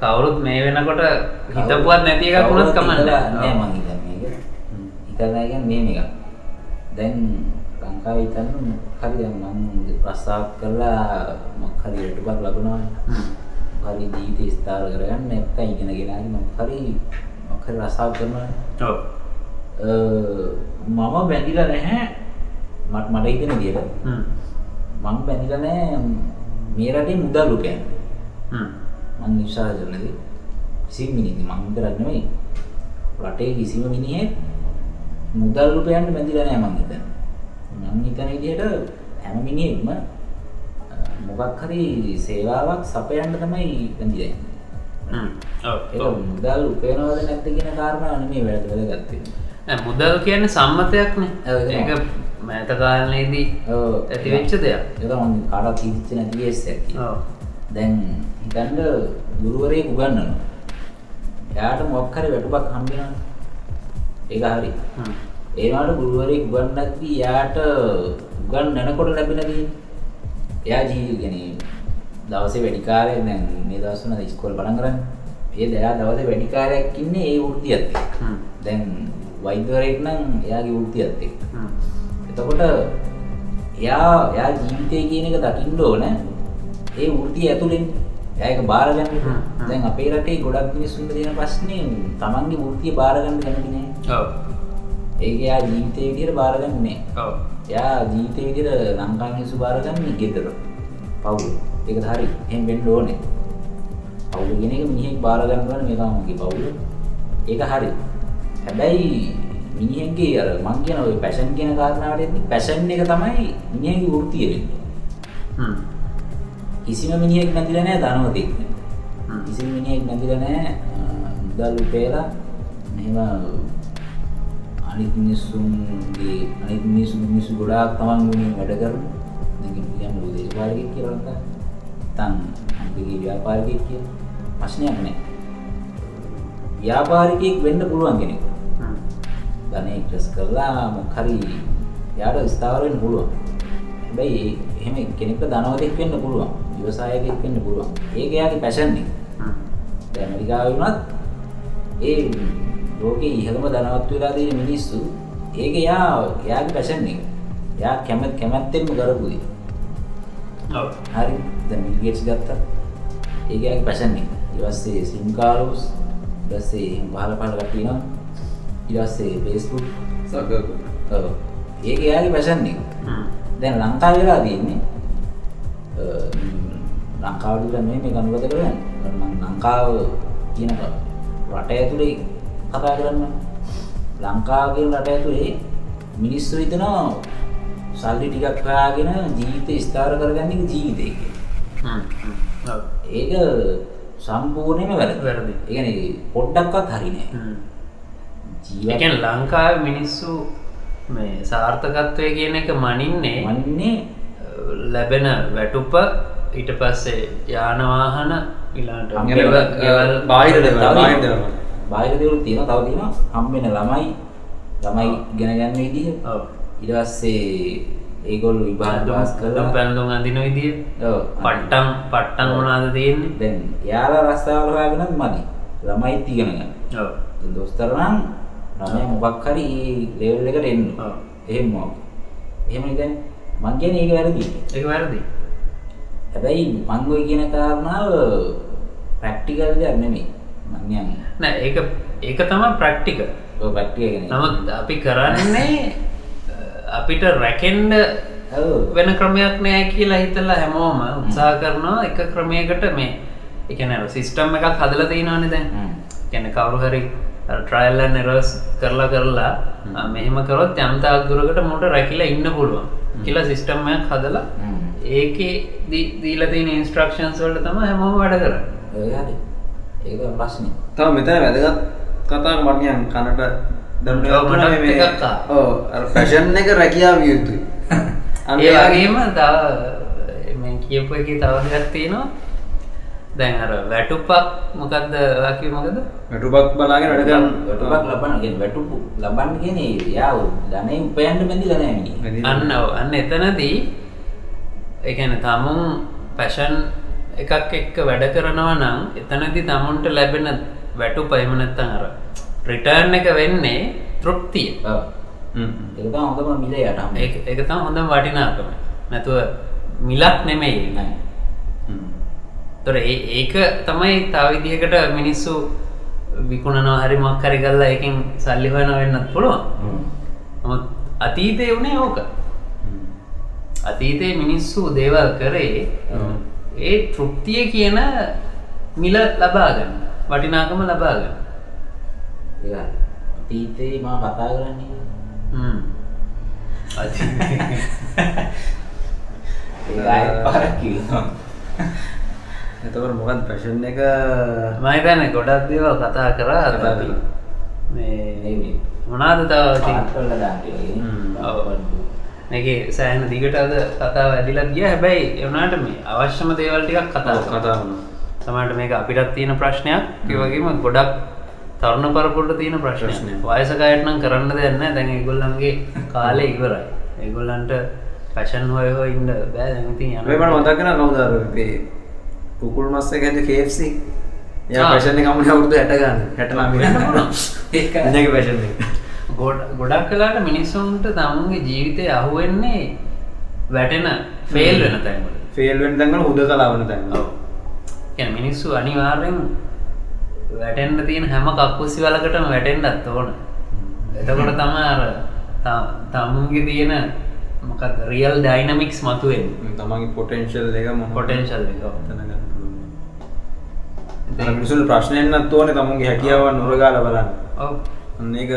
කවුරුත් මේ වෙනකොට හිතපුවත් නැති එකක් වුණත් කමන්න නෑ මං හිතන්නේ ඒක. හිතලා කියන්නේ මේම එකක්. දැන් ලංකාවේ හිතන්න හරි දැන් මං ප්‍රස්තාව කරලා මොකක් හරි රටුවක් ලබනවා. හරි ජීවිතේ ස්ථාර කරගන්න නැත්නම් ඉගෙනගෙන හරි මොකක් හරි මොකක් හරි රස්සාව කරනවා. ඔව්. මම බැඳිලා නැහැ මට මට හිතෙන විදිහට හ්ම්. මම බැඳිලා නැහැ මේ රටේ මුදල් රුපියල්. හ්ම්. මං විශ්වාස කරනද කිසිම මිනිහ මං විතරක් නෙමෙයි රටේ කිසිම මිනිහෙක් මුදල් රුපියල්ට බැඳිලා නැහැ මං හිතන්නේ මං හිතන විදිහට හැම මිනිහෙක්ම මොකක් හරි සේවාවක් සපයන්න තමයි බැඳිලා ඉන්නේ. හ්ම්. ඔව්. මුදල් උපයනවද නැද්ද කියන කාරණාව නෙමෙයි වැඩ වැදගත් වෙන්නේ. නෑ, මුදල් කියන්නේ සම්මතයක්නේ ඒක මෑත කාලනේදී ඔව්. ඇති වෙච්ච දෙයක් ඒක මං කාටවත් හිතෙච්ච නැති කේසයක්. ඔව්. දැන් හිතන්න ගුරුවරයෙක් උගන්වනවා. එයාට මොකක් හරි වැටුපක් හම්බ වෙනවා. ඒක හරි. හ්ම්. ඒ වුණාට ගුරුවරයෙක් උගන්වද්දී එයාට උගන්වනකොට ලැබෙන දේ එයා ජීවිත කියන්නේ දවසේ වැඩි කාලයක් දැන් මේ දවස්වල ඉස්කෝලේ පටන් කරන්නේ. ඒ දයා දවසේ වැඩි කාලයක් ඉන්නේ ඒ වෘත්තියත් එක්ක. හ්ම්. දැන් වෛද්‍යවරයෙක් නම් එයාගේ වෘත්තියත් එක්ක. හ්ම්. එතකොට එයා එයා ජීවිතය කියන එක දකින්න ඕන ඒ වෘතිය ඇතුළෙන් ඒක බාර ගන්න. හ්ම්, හ්ම්. දැන් අපේ රටේ ගොඩක් මිනිස්සුන්ට තියෙන ප්‍රශ්නේ තමන්ගේ වෘතිය බාර ගන්න කැමති නෑ. ඔව්. ඒක එයා ජීවිතේ විදිහට බාර ගන්නේ නෑ. ඔව්. එයා ජීවිතේ විදිහට ලංකා මිනිස්සු බාර ගන්නේ ගෙදර. පවුල. ඒකද හරි. එහෙම වෙන්න ඕනේ. පවුල කියන එක මිනිහෙක් බාර ගන්න ඕනේ මේ තමන්ගේ පවුල. ඒක හරි. හැබැයි මිනිහෙක්ගේ අර මං කියන ඔය පැෂන් කියන කාරණාවට එද්දි පැෂන් එක තමයි මිනිහෙක්ගේ වෘත්තිය වෙන්නේ. හ්ම්. කිසිම මිනිහෙක් නැතිලා නෑ. හ්ම්. කිසිම මිනිහෙක් නැතිලා නෑ මුදල් උපයලා මෙහෙම අනිත් මිනිස්සුන්ගේ අනිත් මිනිස්සු මිනිස්සු ගොඩාක් තමන් වෙනුවෙන් වැඩ කරන දැන් කියන්න ලෝ දේශපාලකයෙක් කියලා ලංකාවේ. නැත්නම් අන්තිගේ ව්‍යාපාරිකයෙක් කියලා ප්‍රශ්නයක් නෑ. ව්‍යාපාරිකයෙක් වෙන්න පුළුවන් කෙනෙක්. ධනය ක්‍රස් කරලා මොකක් හරි යාට ස්ථාවර වෙන්න පුළුවන්. හැබැයි එහෙම කෙනෙක්ට ධනවතෙක් වෙන්න පුළුවන්. ව්‍යවසායකයෙක් වෙන්න පුළුවන්. ඒක එයාගේ පැෂන් එක. හ්ම්. දැන් ඇමරිකාවේ වුණත් ඒ ලෝකේ ඉහළම ධනවත් වෙලා තියෙන මිනිස්සු ඒක එයා එයාගේ පැෂන් එක. එයා කැමැත් කැමැත්තෙන්ම කරපු දේ. ඔව්. හරි. දැන් බිල් ගේට්ස් ගත්තා. ඒක එයාගේ පැෂන් එක. ඊට පස්සේ සිම් කාලෝස් ඊට පස්සේ පහල පහල පස්සේ Facebook සගක ඔව්. ඒක එයාගේ පැෂන් එක. හ්ම්. දැන් ලංකාවේ වෙලා තියෙන්නේ අ, ලංකාවට විතර නෙමෙයි මේක අනුගත කරන්නේ. මම ලංකාව කියන රට ඇතුලේ කතා කරන්න. ලංකාව කියන රට ඇතුලේ මිනිස්සු හිතනවා සල්ලි ටිකක් හොයාගෙන ජීවිතය ස්ථාර කරගන්න එක ජීවිතය කියලා. ඒක සම්පූර්ණයෙන්ම වැරදි. වැරදි. ඒ කියන්නේ පොඩ්ඩක්වත් හරි නෑ. ජීවත් එකන් ලංකාව මිනිස්සු මේ සාර්ථකත්වය කියන එක මනින්නේ වන්නේ ලැබෙන වැටුප ඊට පස්සේ යානවාහන ඉලාට බාහිර දේවල්, බාහිර දේවල්. බාහිර දේවල් තියෙනවා. තව තියෙනවා. හම්බෙන ළමයි ළමයි ගෙන ගන්න විදිහ ඊට පස්සේ ඒගොල්ලෝ විභාග පාස් කරලා පැල්ලුම් අඳින විදිිය. ඔව්. පට්ටම් පට්ටන් මොනාද තියෙන්නේ? දැන් යාලා රස්තාවල හොයාගෙනත් මදි. ළමයිත් ඉගෙන ගන්න. ඔව්. දැන් දොස්තර නම් ළමයා මොකක් හරි ඒ ලෙවල් එකට එන්න. ඔව්. එහෙම මොකක්? එහෙම ඉතින් මං කියන්නේ ඒක වැරදි ඒක වැරදි හැබැයි මං ඔය කියන කාරණාව ප්‍රැක්ටිකල් දෙයක් නෙමෙයි. මං කියන්නේ නෑ ඒක ඒක තමයි ප්‍රක්ටික ඔය ප්‍රැක්ටිකල් කියන්නේ. නමුත් අපි කරන්නේ අපිට රැකෙන්ඩ ඔව්. වෙන ක්‍රමයක් නෑ කියලා හිතලා හැමෝම උත්සා කරනවා එක ක්‍රමයකට මේ එකන සිිස්ටම් එකක් හදල තියෙනවානේ දැන්. ගැන කවරු හරි ට්‍රයිල්ල නිරස් කරලා කරලා මෙහෙම කරොත් යම්තාක් දුරකට මොට රැකිලා ඉන්න පුළුවන් කියලා සිිස්ටම්මයක් හදලා. ඒක දීල තියෙන ඉන්ස්ට්‍රක්ෂන්ස් වලට තම හැමෝම වැඩ කර තමයි ප්‍රශ්නේ. තව මෙතන වැදගත් කතා මර්ණයන් කනට. ඕ පැෂන් එක රැකියා විය යුතුයි. අන්න ඒ ඒ වගේ. වගේම තව කියපු එක තව දෙයක් තියෙනවා. දැන් අර වැටුපක් මොකක්ද වාකිය මොකද වැටුපක් බලාගෙන වැඩ කරන්න. වැටුපක් ලබන්න කියන්නේ වැටුපු ලබන්න කියන්නේ යා ධනෙ උපයන්න බැඳිලා නැහැ මිනිහ. අන්න ඔව්, අන්න එතනදී එකන තමුන් පැෂන් එකක් එක්ක වැඩ කරනවා නම් එතනදි තමුන්ට ලැබෙන වැටු පයමනත්තන් අර රිටර්න් එක වෙන්නේ තෘප්තිය. තමයි හොඳම මිල යට ඒක ඒක තම හොඳම වටිනාකම. නැතුව මිලක් නෙමෙයි. නෑ. තොර ඒක තමයි තාවිදිහකට මිනිස්සු විකුණනවා හරි මක් හරි ගල්ලා එකින් සල්ලි හොයන වෙන්නත් පුළුවන්. අතීතය වුණේ ඕක අතීතයේ මිනිස්සු දේවල් කරේ ඒ තෘප්තිය කියන මිල ලබාගන්න වටිනාකම ලබාගන්න ඒක අතීතේ මම කතා කරන්නේ. එතකොට මොකද පැෂන් එක? මම හිතන්නේ ගොඩක් දේවල් කතා කරා. කළා. මේ මොනවාද තව දාන්න. මේකේ සෑහෙන දිගට අද කතාව ඇදිලා ගියා. හැබැයි ඒ වුණාට මේ අවශ්‍යම දේවල් ටිකක් කතා. කතා වුණා. සමහරට මේක අපිටත් තියෙන ප්‍රශ්නයක්. ඒ වගේම ගොඩක් තරුණ පරපුරට තියෙන ප්‍රශ්නයක්. ප්‍රශ්නයක්. වයසක අයට නම් කරන්න නැහැ. දැන් ඒගොල්ලන්ගේ කාලේ ඉවරයි. ඒගොල්ලන්ට පැෂන් හොය හොය ඉන්න බෑ. යනවා. මේ මට මතක් වෙනවා කවුද අර මේ කුකුල් මස් එක ඇද KFC. එයා ආ. පැෂන් එක අමුණ අවුරුදු 60 ගන්න 69 ඒක. ගොඩ ගොඩක් කලාට මිනිස්සුන්ට තමුන්ගේ ජීවිතය අහුවෙන්නේ වැටෙන ෆේල් වෙන තැන්වල. ෆේල් වෙන තැන් වල හුදකලා වන තැන් වල. ඔව්. කියන්නේ මිනිස්සු අනිවාර්යෙන් වැටෙන්න තියෙන හැම කක්කුසි වලකටම වැටෙන්නත් ඕන. එතකොට තමයි අර තමුන්ගේ තියෙන මොකක්ද රියල් ඩයිනමික්ස් මතුවෙන්නේ. තමන්ගේ පොටෙන්ශල් එක පොටෙන්ශල් එක මිනිසුන් ප්‍රශ්නයන්නත් ඕනේ තමුන්ගේ හැකියාවන් උරගාලා බලන්න. ඔව්. ඒක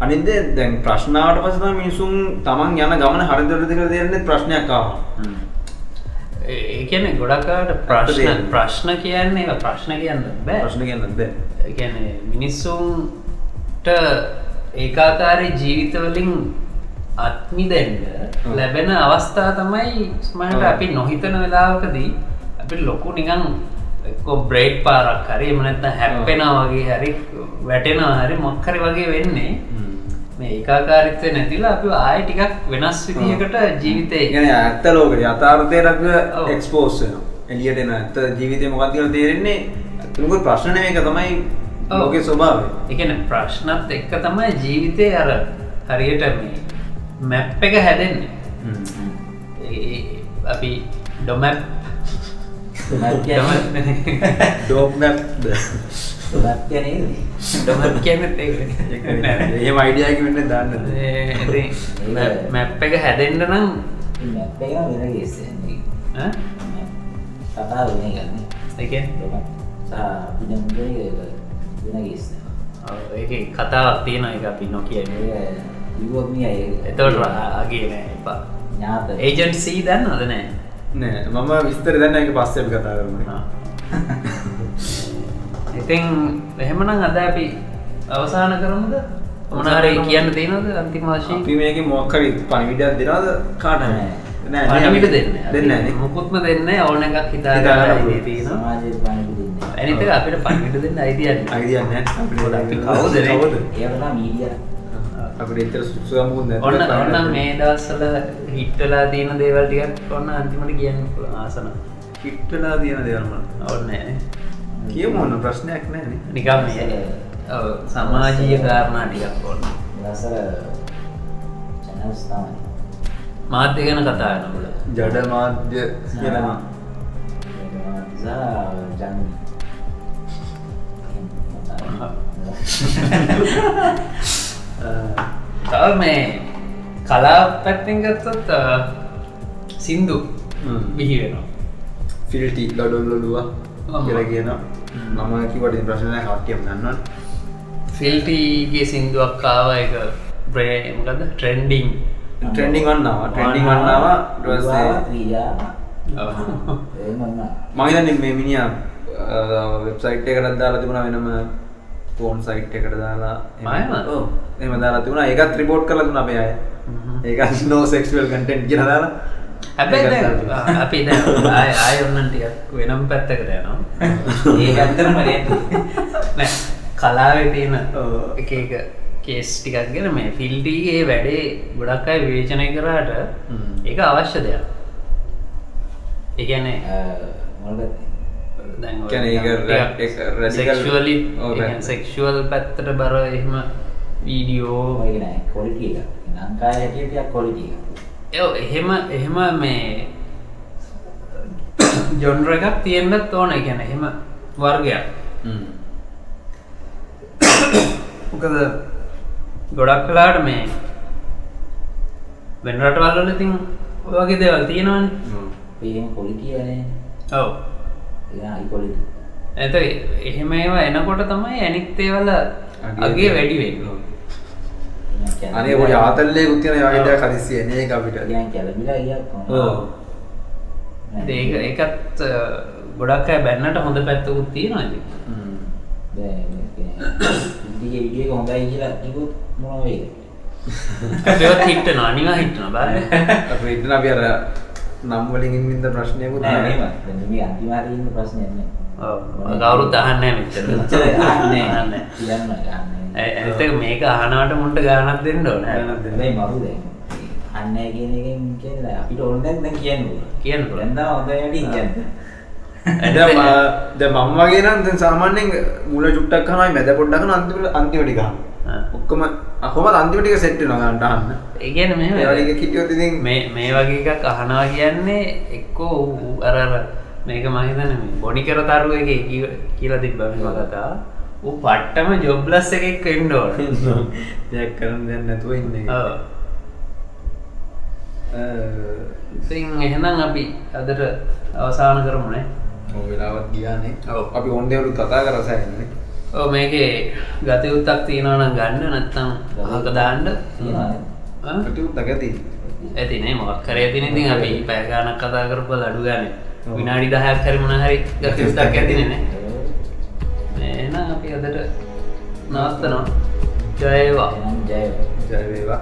අනිත් දේ දැන් ප්‍රශ්නාවට පස්සේ තමයි මිනිසුන් තමන් යන ගමන හරිදට කියලා තේරෙන්නේ ප්‍රශ්නයක් ආවම. හ්ම්. ඒ ඒ කියන්නේ ගොඩක්කාට ප්‍රශ්න. ප්‍රශ්න කියන්නේ ප්‍රශ්න කියන්න බෑ ප්‍රශ්න කියන්නත් බෑ. කියන්නේ මිනිස්සුන්ට ඒකාකාරී ජීවිතවලින් අත්මිදෙන්න ඔව්. ලැබෙන අවස්ථා තමයි ස්මට. අපි නොහිතන වෙලාවකදී අපි ලොකු නිකන් එක්කෝ බ්‍රේඩ් පාරක් හරි එම නැත්නම් හැප්පෙනවා වගේ හරි වැටෙනවා හරි මොකක් හරි වගේ වෙන්නේ මේ ඒකාකාරීත්වය නැතිලා අපි ආයෙ ටිකක් වෙනස් විදිහකට ජීවිතේ ඒ කියන්නේ ඇත්ත ලෝකෙට අපි ඔව්. එක්ස්පෝස් වෙනවා. එළියට එන ඇත්ත ජීවිතේ මොකක්ද කියලා තේරෙන්නේ තුමුගේ ප්‍රශ්න නෙමෙයි ඒක තමයි. ලෝකේ ස්වභාවය. ඒ කියන්නේ ප්‍රශ්නත් එක්ක තමයි ජීවිතේ අර හරියට මේ මැප් එක හැදෙන්නේ. අපි ඩොමැප් තුනක් කියන්නේ ඩෝප් මැප් තුනක් කියන්නේ ඩොමැප් කියන්නෙත් ඒක නෑ. එහෙම අයිඩියා එකක් වෙන්නේ දාන්න. ඒ මැප්- එක හැදෙන්න නම් මැප් එක නම් වෙන කේස් එකක්. ඈ? කතාව වෙන එකක් නේ. ඒ කතාවක් තියෙනවා ඒක අපි අය එතකොට ආගේ නෑ එපා. ඥාත ඒජන්සී දන්න අද නෑ නෑ මම විස්තර දන්න එක පස්සෙ කතා කරන ඉතින් එහෙමනම් අද අපි අවසාන කරමුද? මොනාරේ කියන්න තියෙනද අන්තිම වශයෙන්? අපි මේක මොක්කරි පණිවිඩයක් දෙනවද? කාට නෑ. පණිවිඩ දෙන්න දෙන්න මුකුත්ම දෙන්න ඕන එකක් හිතාගන්න හිතාගන්න පුළුවන්. තියෙන සමාජයට පණිවිඩ දෙන්නේ. ඇනිත අපිට පණිවිඩ දෙන්න අපි කවුද නේ? කවුද ඒවට නම් මීඩියා අපිට එච්චර සුසුගමුකුත් නැති ඔන්න ඔන්න මේ දවස්සල හිට්ටලා තියෙන දේවල් ටිකක් ඔන්න අන්තිමට කියන්න පුළුවන් ආසන. කිට්ටලා තියෙන දේවල්ම ඔන්න කියමු ඔන්න ප්‍රශ්නයක් නෑනේ නිකම් සමාජීය කාරණා ටිකක් ඔන්න චැනල්ස් තමයි. මාධ්‍ය ගැන කතා වෙනකොට ජඩ මාධ්‍ය කියනවා ජන්මි. තව මේ කලා පැත්තිෙන් ගත්තොත් සින්දු. බිහි වෙනවා. ෆිල්ටි ලොඩොල්ලොලුව ඔහොම. කියලා කියනවා. මම කිවට ප්‍රශ්නය කට්ටියම් දන්නවන්. ෆිල්ටීගේ සින්දුවක් කාව එක බ්‍රේමකද ට්‍රෙන්ඩිං ට්‍රෙන්ඩිං වන්නවා. ට්‍රෙන්ඩිං වන්නවා. මහිතන්න මේ මිනිිය වෙබ්සයිට් එකට දාලා තිබුණ වෙනම ෆෝන් සයිට් එකට දාලා. එහෙම දාලා තිබුණා. ඒකත් රිපෝට් කරලා දුන්නා අපේ අය. ඒකත් නෝ සෙක්ෂුවල් කන්ටෙන්ට් කියලා දාලා. හැබැයි අපි දැන් ආය ආය ඔන්නන් ටිකක් වෙනම් පැත්තකට යනවා. ඒක ඇත්තටම නේද? නෑ. කලාවේ තියෙන. එක එක කේස් ටිකක් ගැන මේ ෆිල්ටීගේ වැඩේ ගොඩක් අය විවේචනය කරාට. ඒක අවශ්‍ය දෙයක්. ඒගැනේ අ, මොකද? කියන්නේ ඒක රැ- ඒක radical- සෙක්ෂුවලි පැත්තට බර එහෙම වීඩියෝ ඔය නෑ quality එක. ලංකාවේ හැටියට ටිකක් quality එක. එව් එහෙම එහෙම මේ ජොන්ර එකක් තියෙන්න්නත් ඕන ගැන එහෙම වර්ගයක් හ්ම්. මොකද ගොඩක් කලාට මේ වෙන රටවල්වල ඉතින් ඔය වගේ දේවල් තියෙනවාන quality වනේ. ඔව්. ඇත එහෙම ඒවා එනකොට තමයි ඇනික්තේවල අගේ වැඩි වෙන්න අනේ ඔය ආතල්ලේ උත්තියන වගේ දෙයක් හදිස්සිය එන එක අපිට. නෑ. ඒක ඒකත් අ, ගොඩක් අය බැන්නට හොඳ පැත්තකුත් තියෙනවා ඉතින්. හ්ම්. දැන් ඉන්දිගේ වීඩියෝ එක හොඳයි කියලා කිව්වොත් මොනවා වෙයිද? ඒවත් හිට්ටනවා අනිවා හිට්ටනවා බලන්න ඉන්න නම් වලින් ඉන්න ප්‍රශ්නයකුත් නෑ නෑ. දැන් මේ ඉන්න ප්‍රශ්නයක් නෑ. ඔව් කවුරුත් අහන්නේ නැහැ මෙච්චර මෙච්චර අහන්නේ නෑ. අහන්නේ කියන්න අහන්නේ. ඇත මේක අහනවට මුන්ට ගානක් දෙන්න ඕන ගානක් දෙන්න. හැබැයි මරු දැන්. අන්නේ කියන එකෙන් කියන්නේ අපිට ඕන දැන් දැන් කියන්න ඕන. කියන්න පුළුවන්. දැන් තමයි හොඳ වැඩි කියන්නේ. දැන් මම- වගේ නම් දැන් සාමාන්‍යයෙන් මුල චුට්ටක් කනවායි මැද පොඩ්ඩක් කන අන්තිමට අන්තිම ටික අහනවා. ආ. ඔක්කොම කොහමද අන්තිම ටික සෙට් වෙනවා ගන්නට අහන්න. ඒ කියන්නේ ඒ මෙහෙම වගේ එකක් හිටියොත් ඉතින් මේ මේ වගේ එකක් අහනවා කියන්නේ එක්කෝ ඌ අර අර මේක මම හිතන්නේ මේ බොනිකර තරු එකේ කිය- කියලා තිබ්බා මේ කතා. ඌ පට්ටම ජොබ්ලස් එකෙක් ඕන. දෙයක් කරන්න දෙයක් නැතුව ඉන්නේ. ඉතින් එහෙනම් අපි අදට අවසාන කරමුනේ. ඔය වෙලාවත් ගියානේ. අපි දේවල් කතා කරලා ඔව් මේකේ ගතයුත්තක් තියෙනවා නම් ගන්න නැත්නම් අහක දාන්න. ඇති. ඇතිනේ මොකක් කරේ ඇතින ඉතින් අපි පැය ගානක් කතා කරපුවා අඩු ගානේ. විනාඩි 10ක් හරි මොන හරි ගතයුත්තක් ඇතිනේ නේ. එහෙනම් අපි අදට නවත්තනවා. ජය වේවා.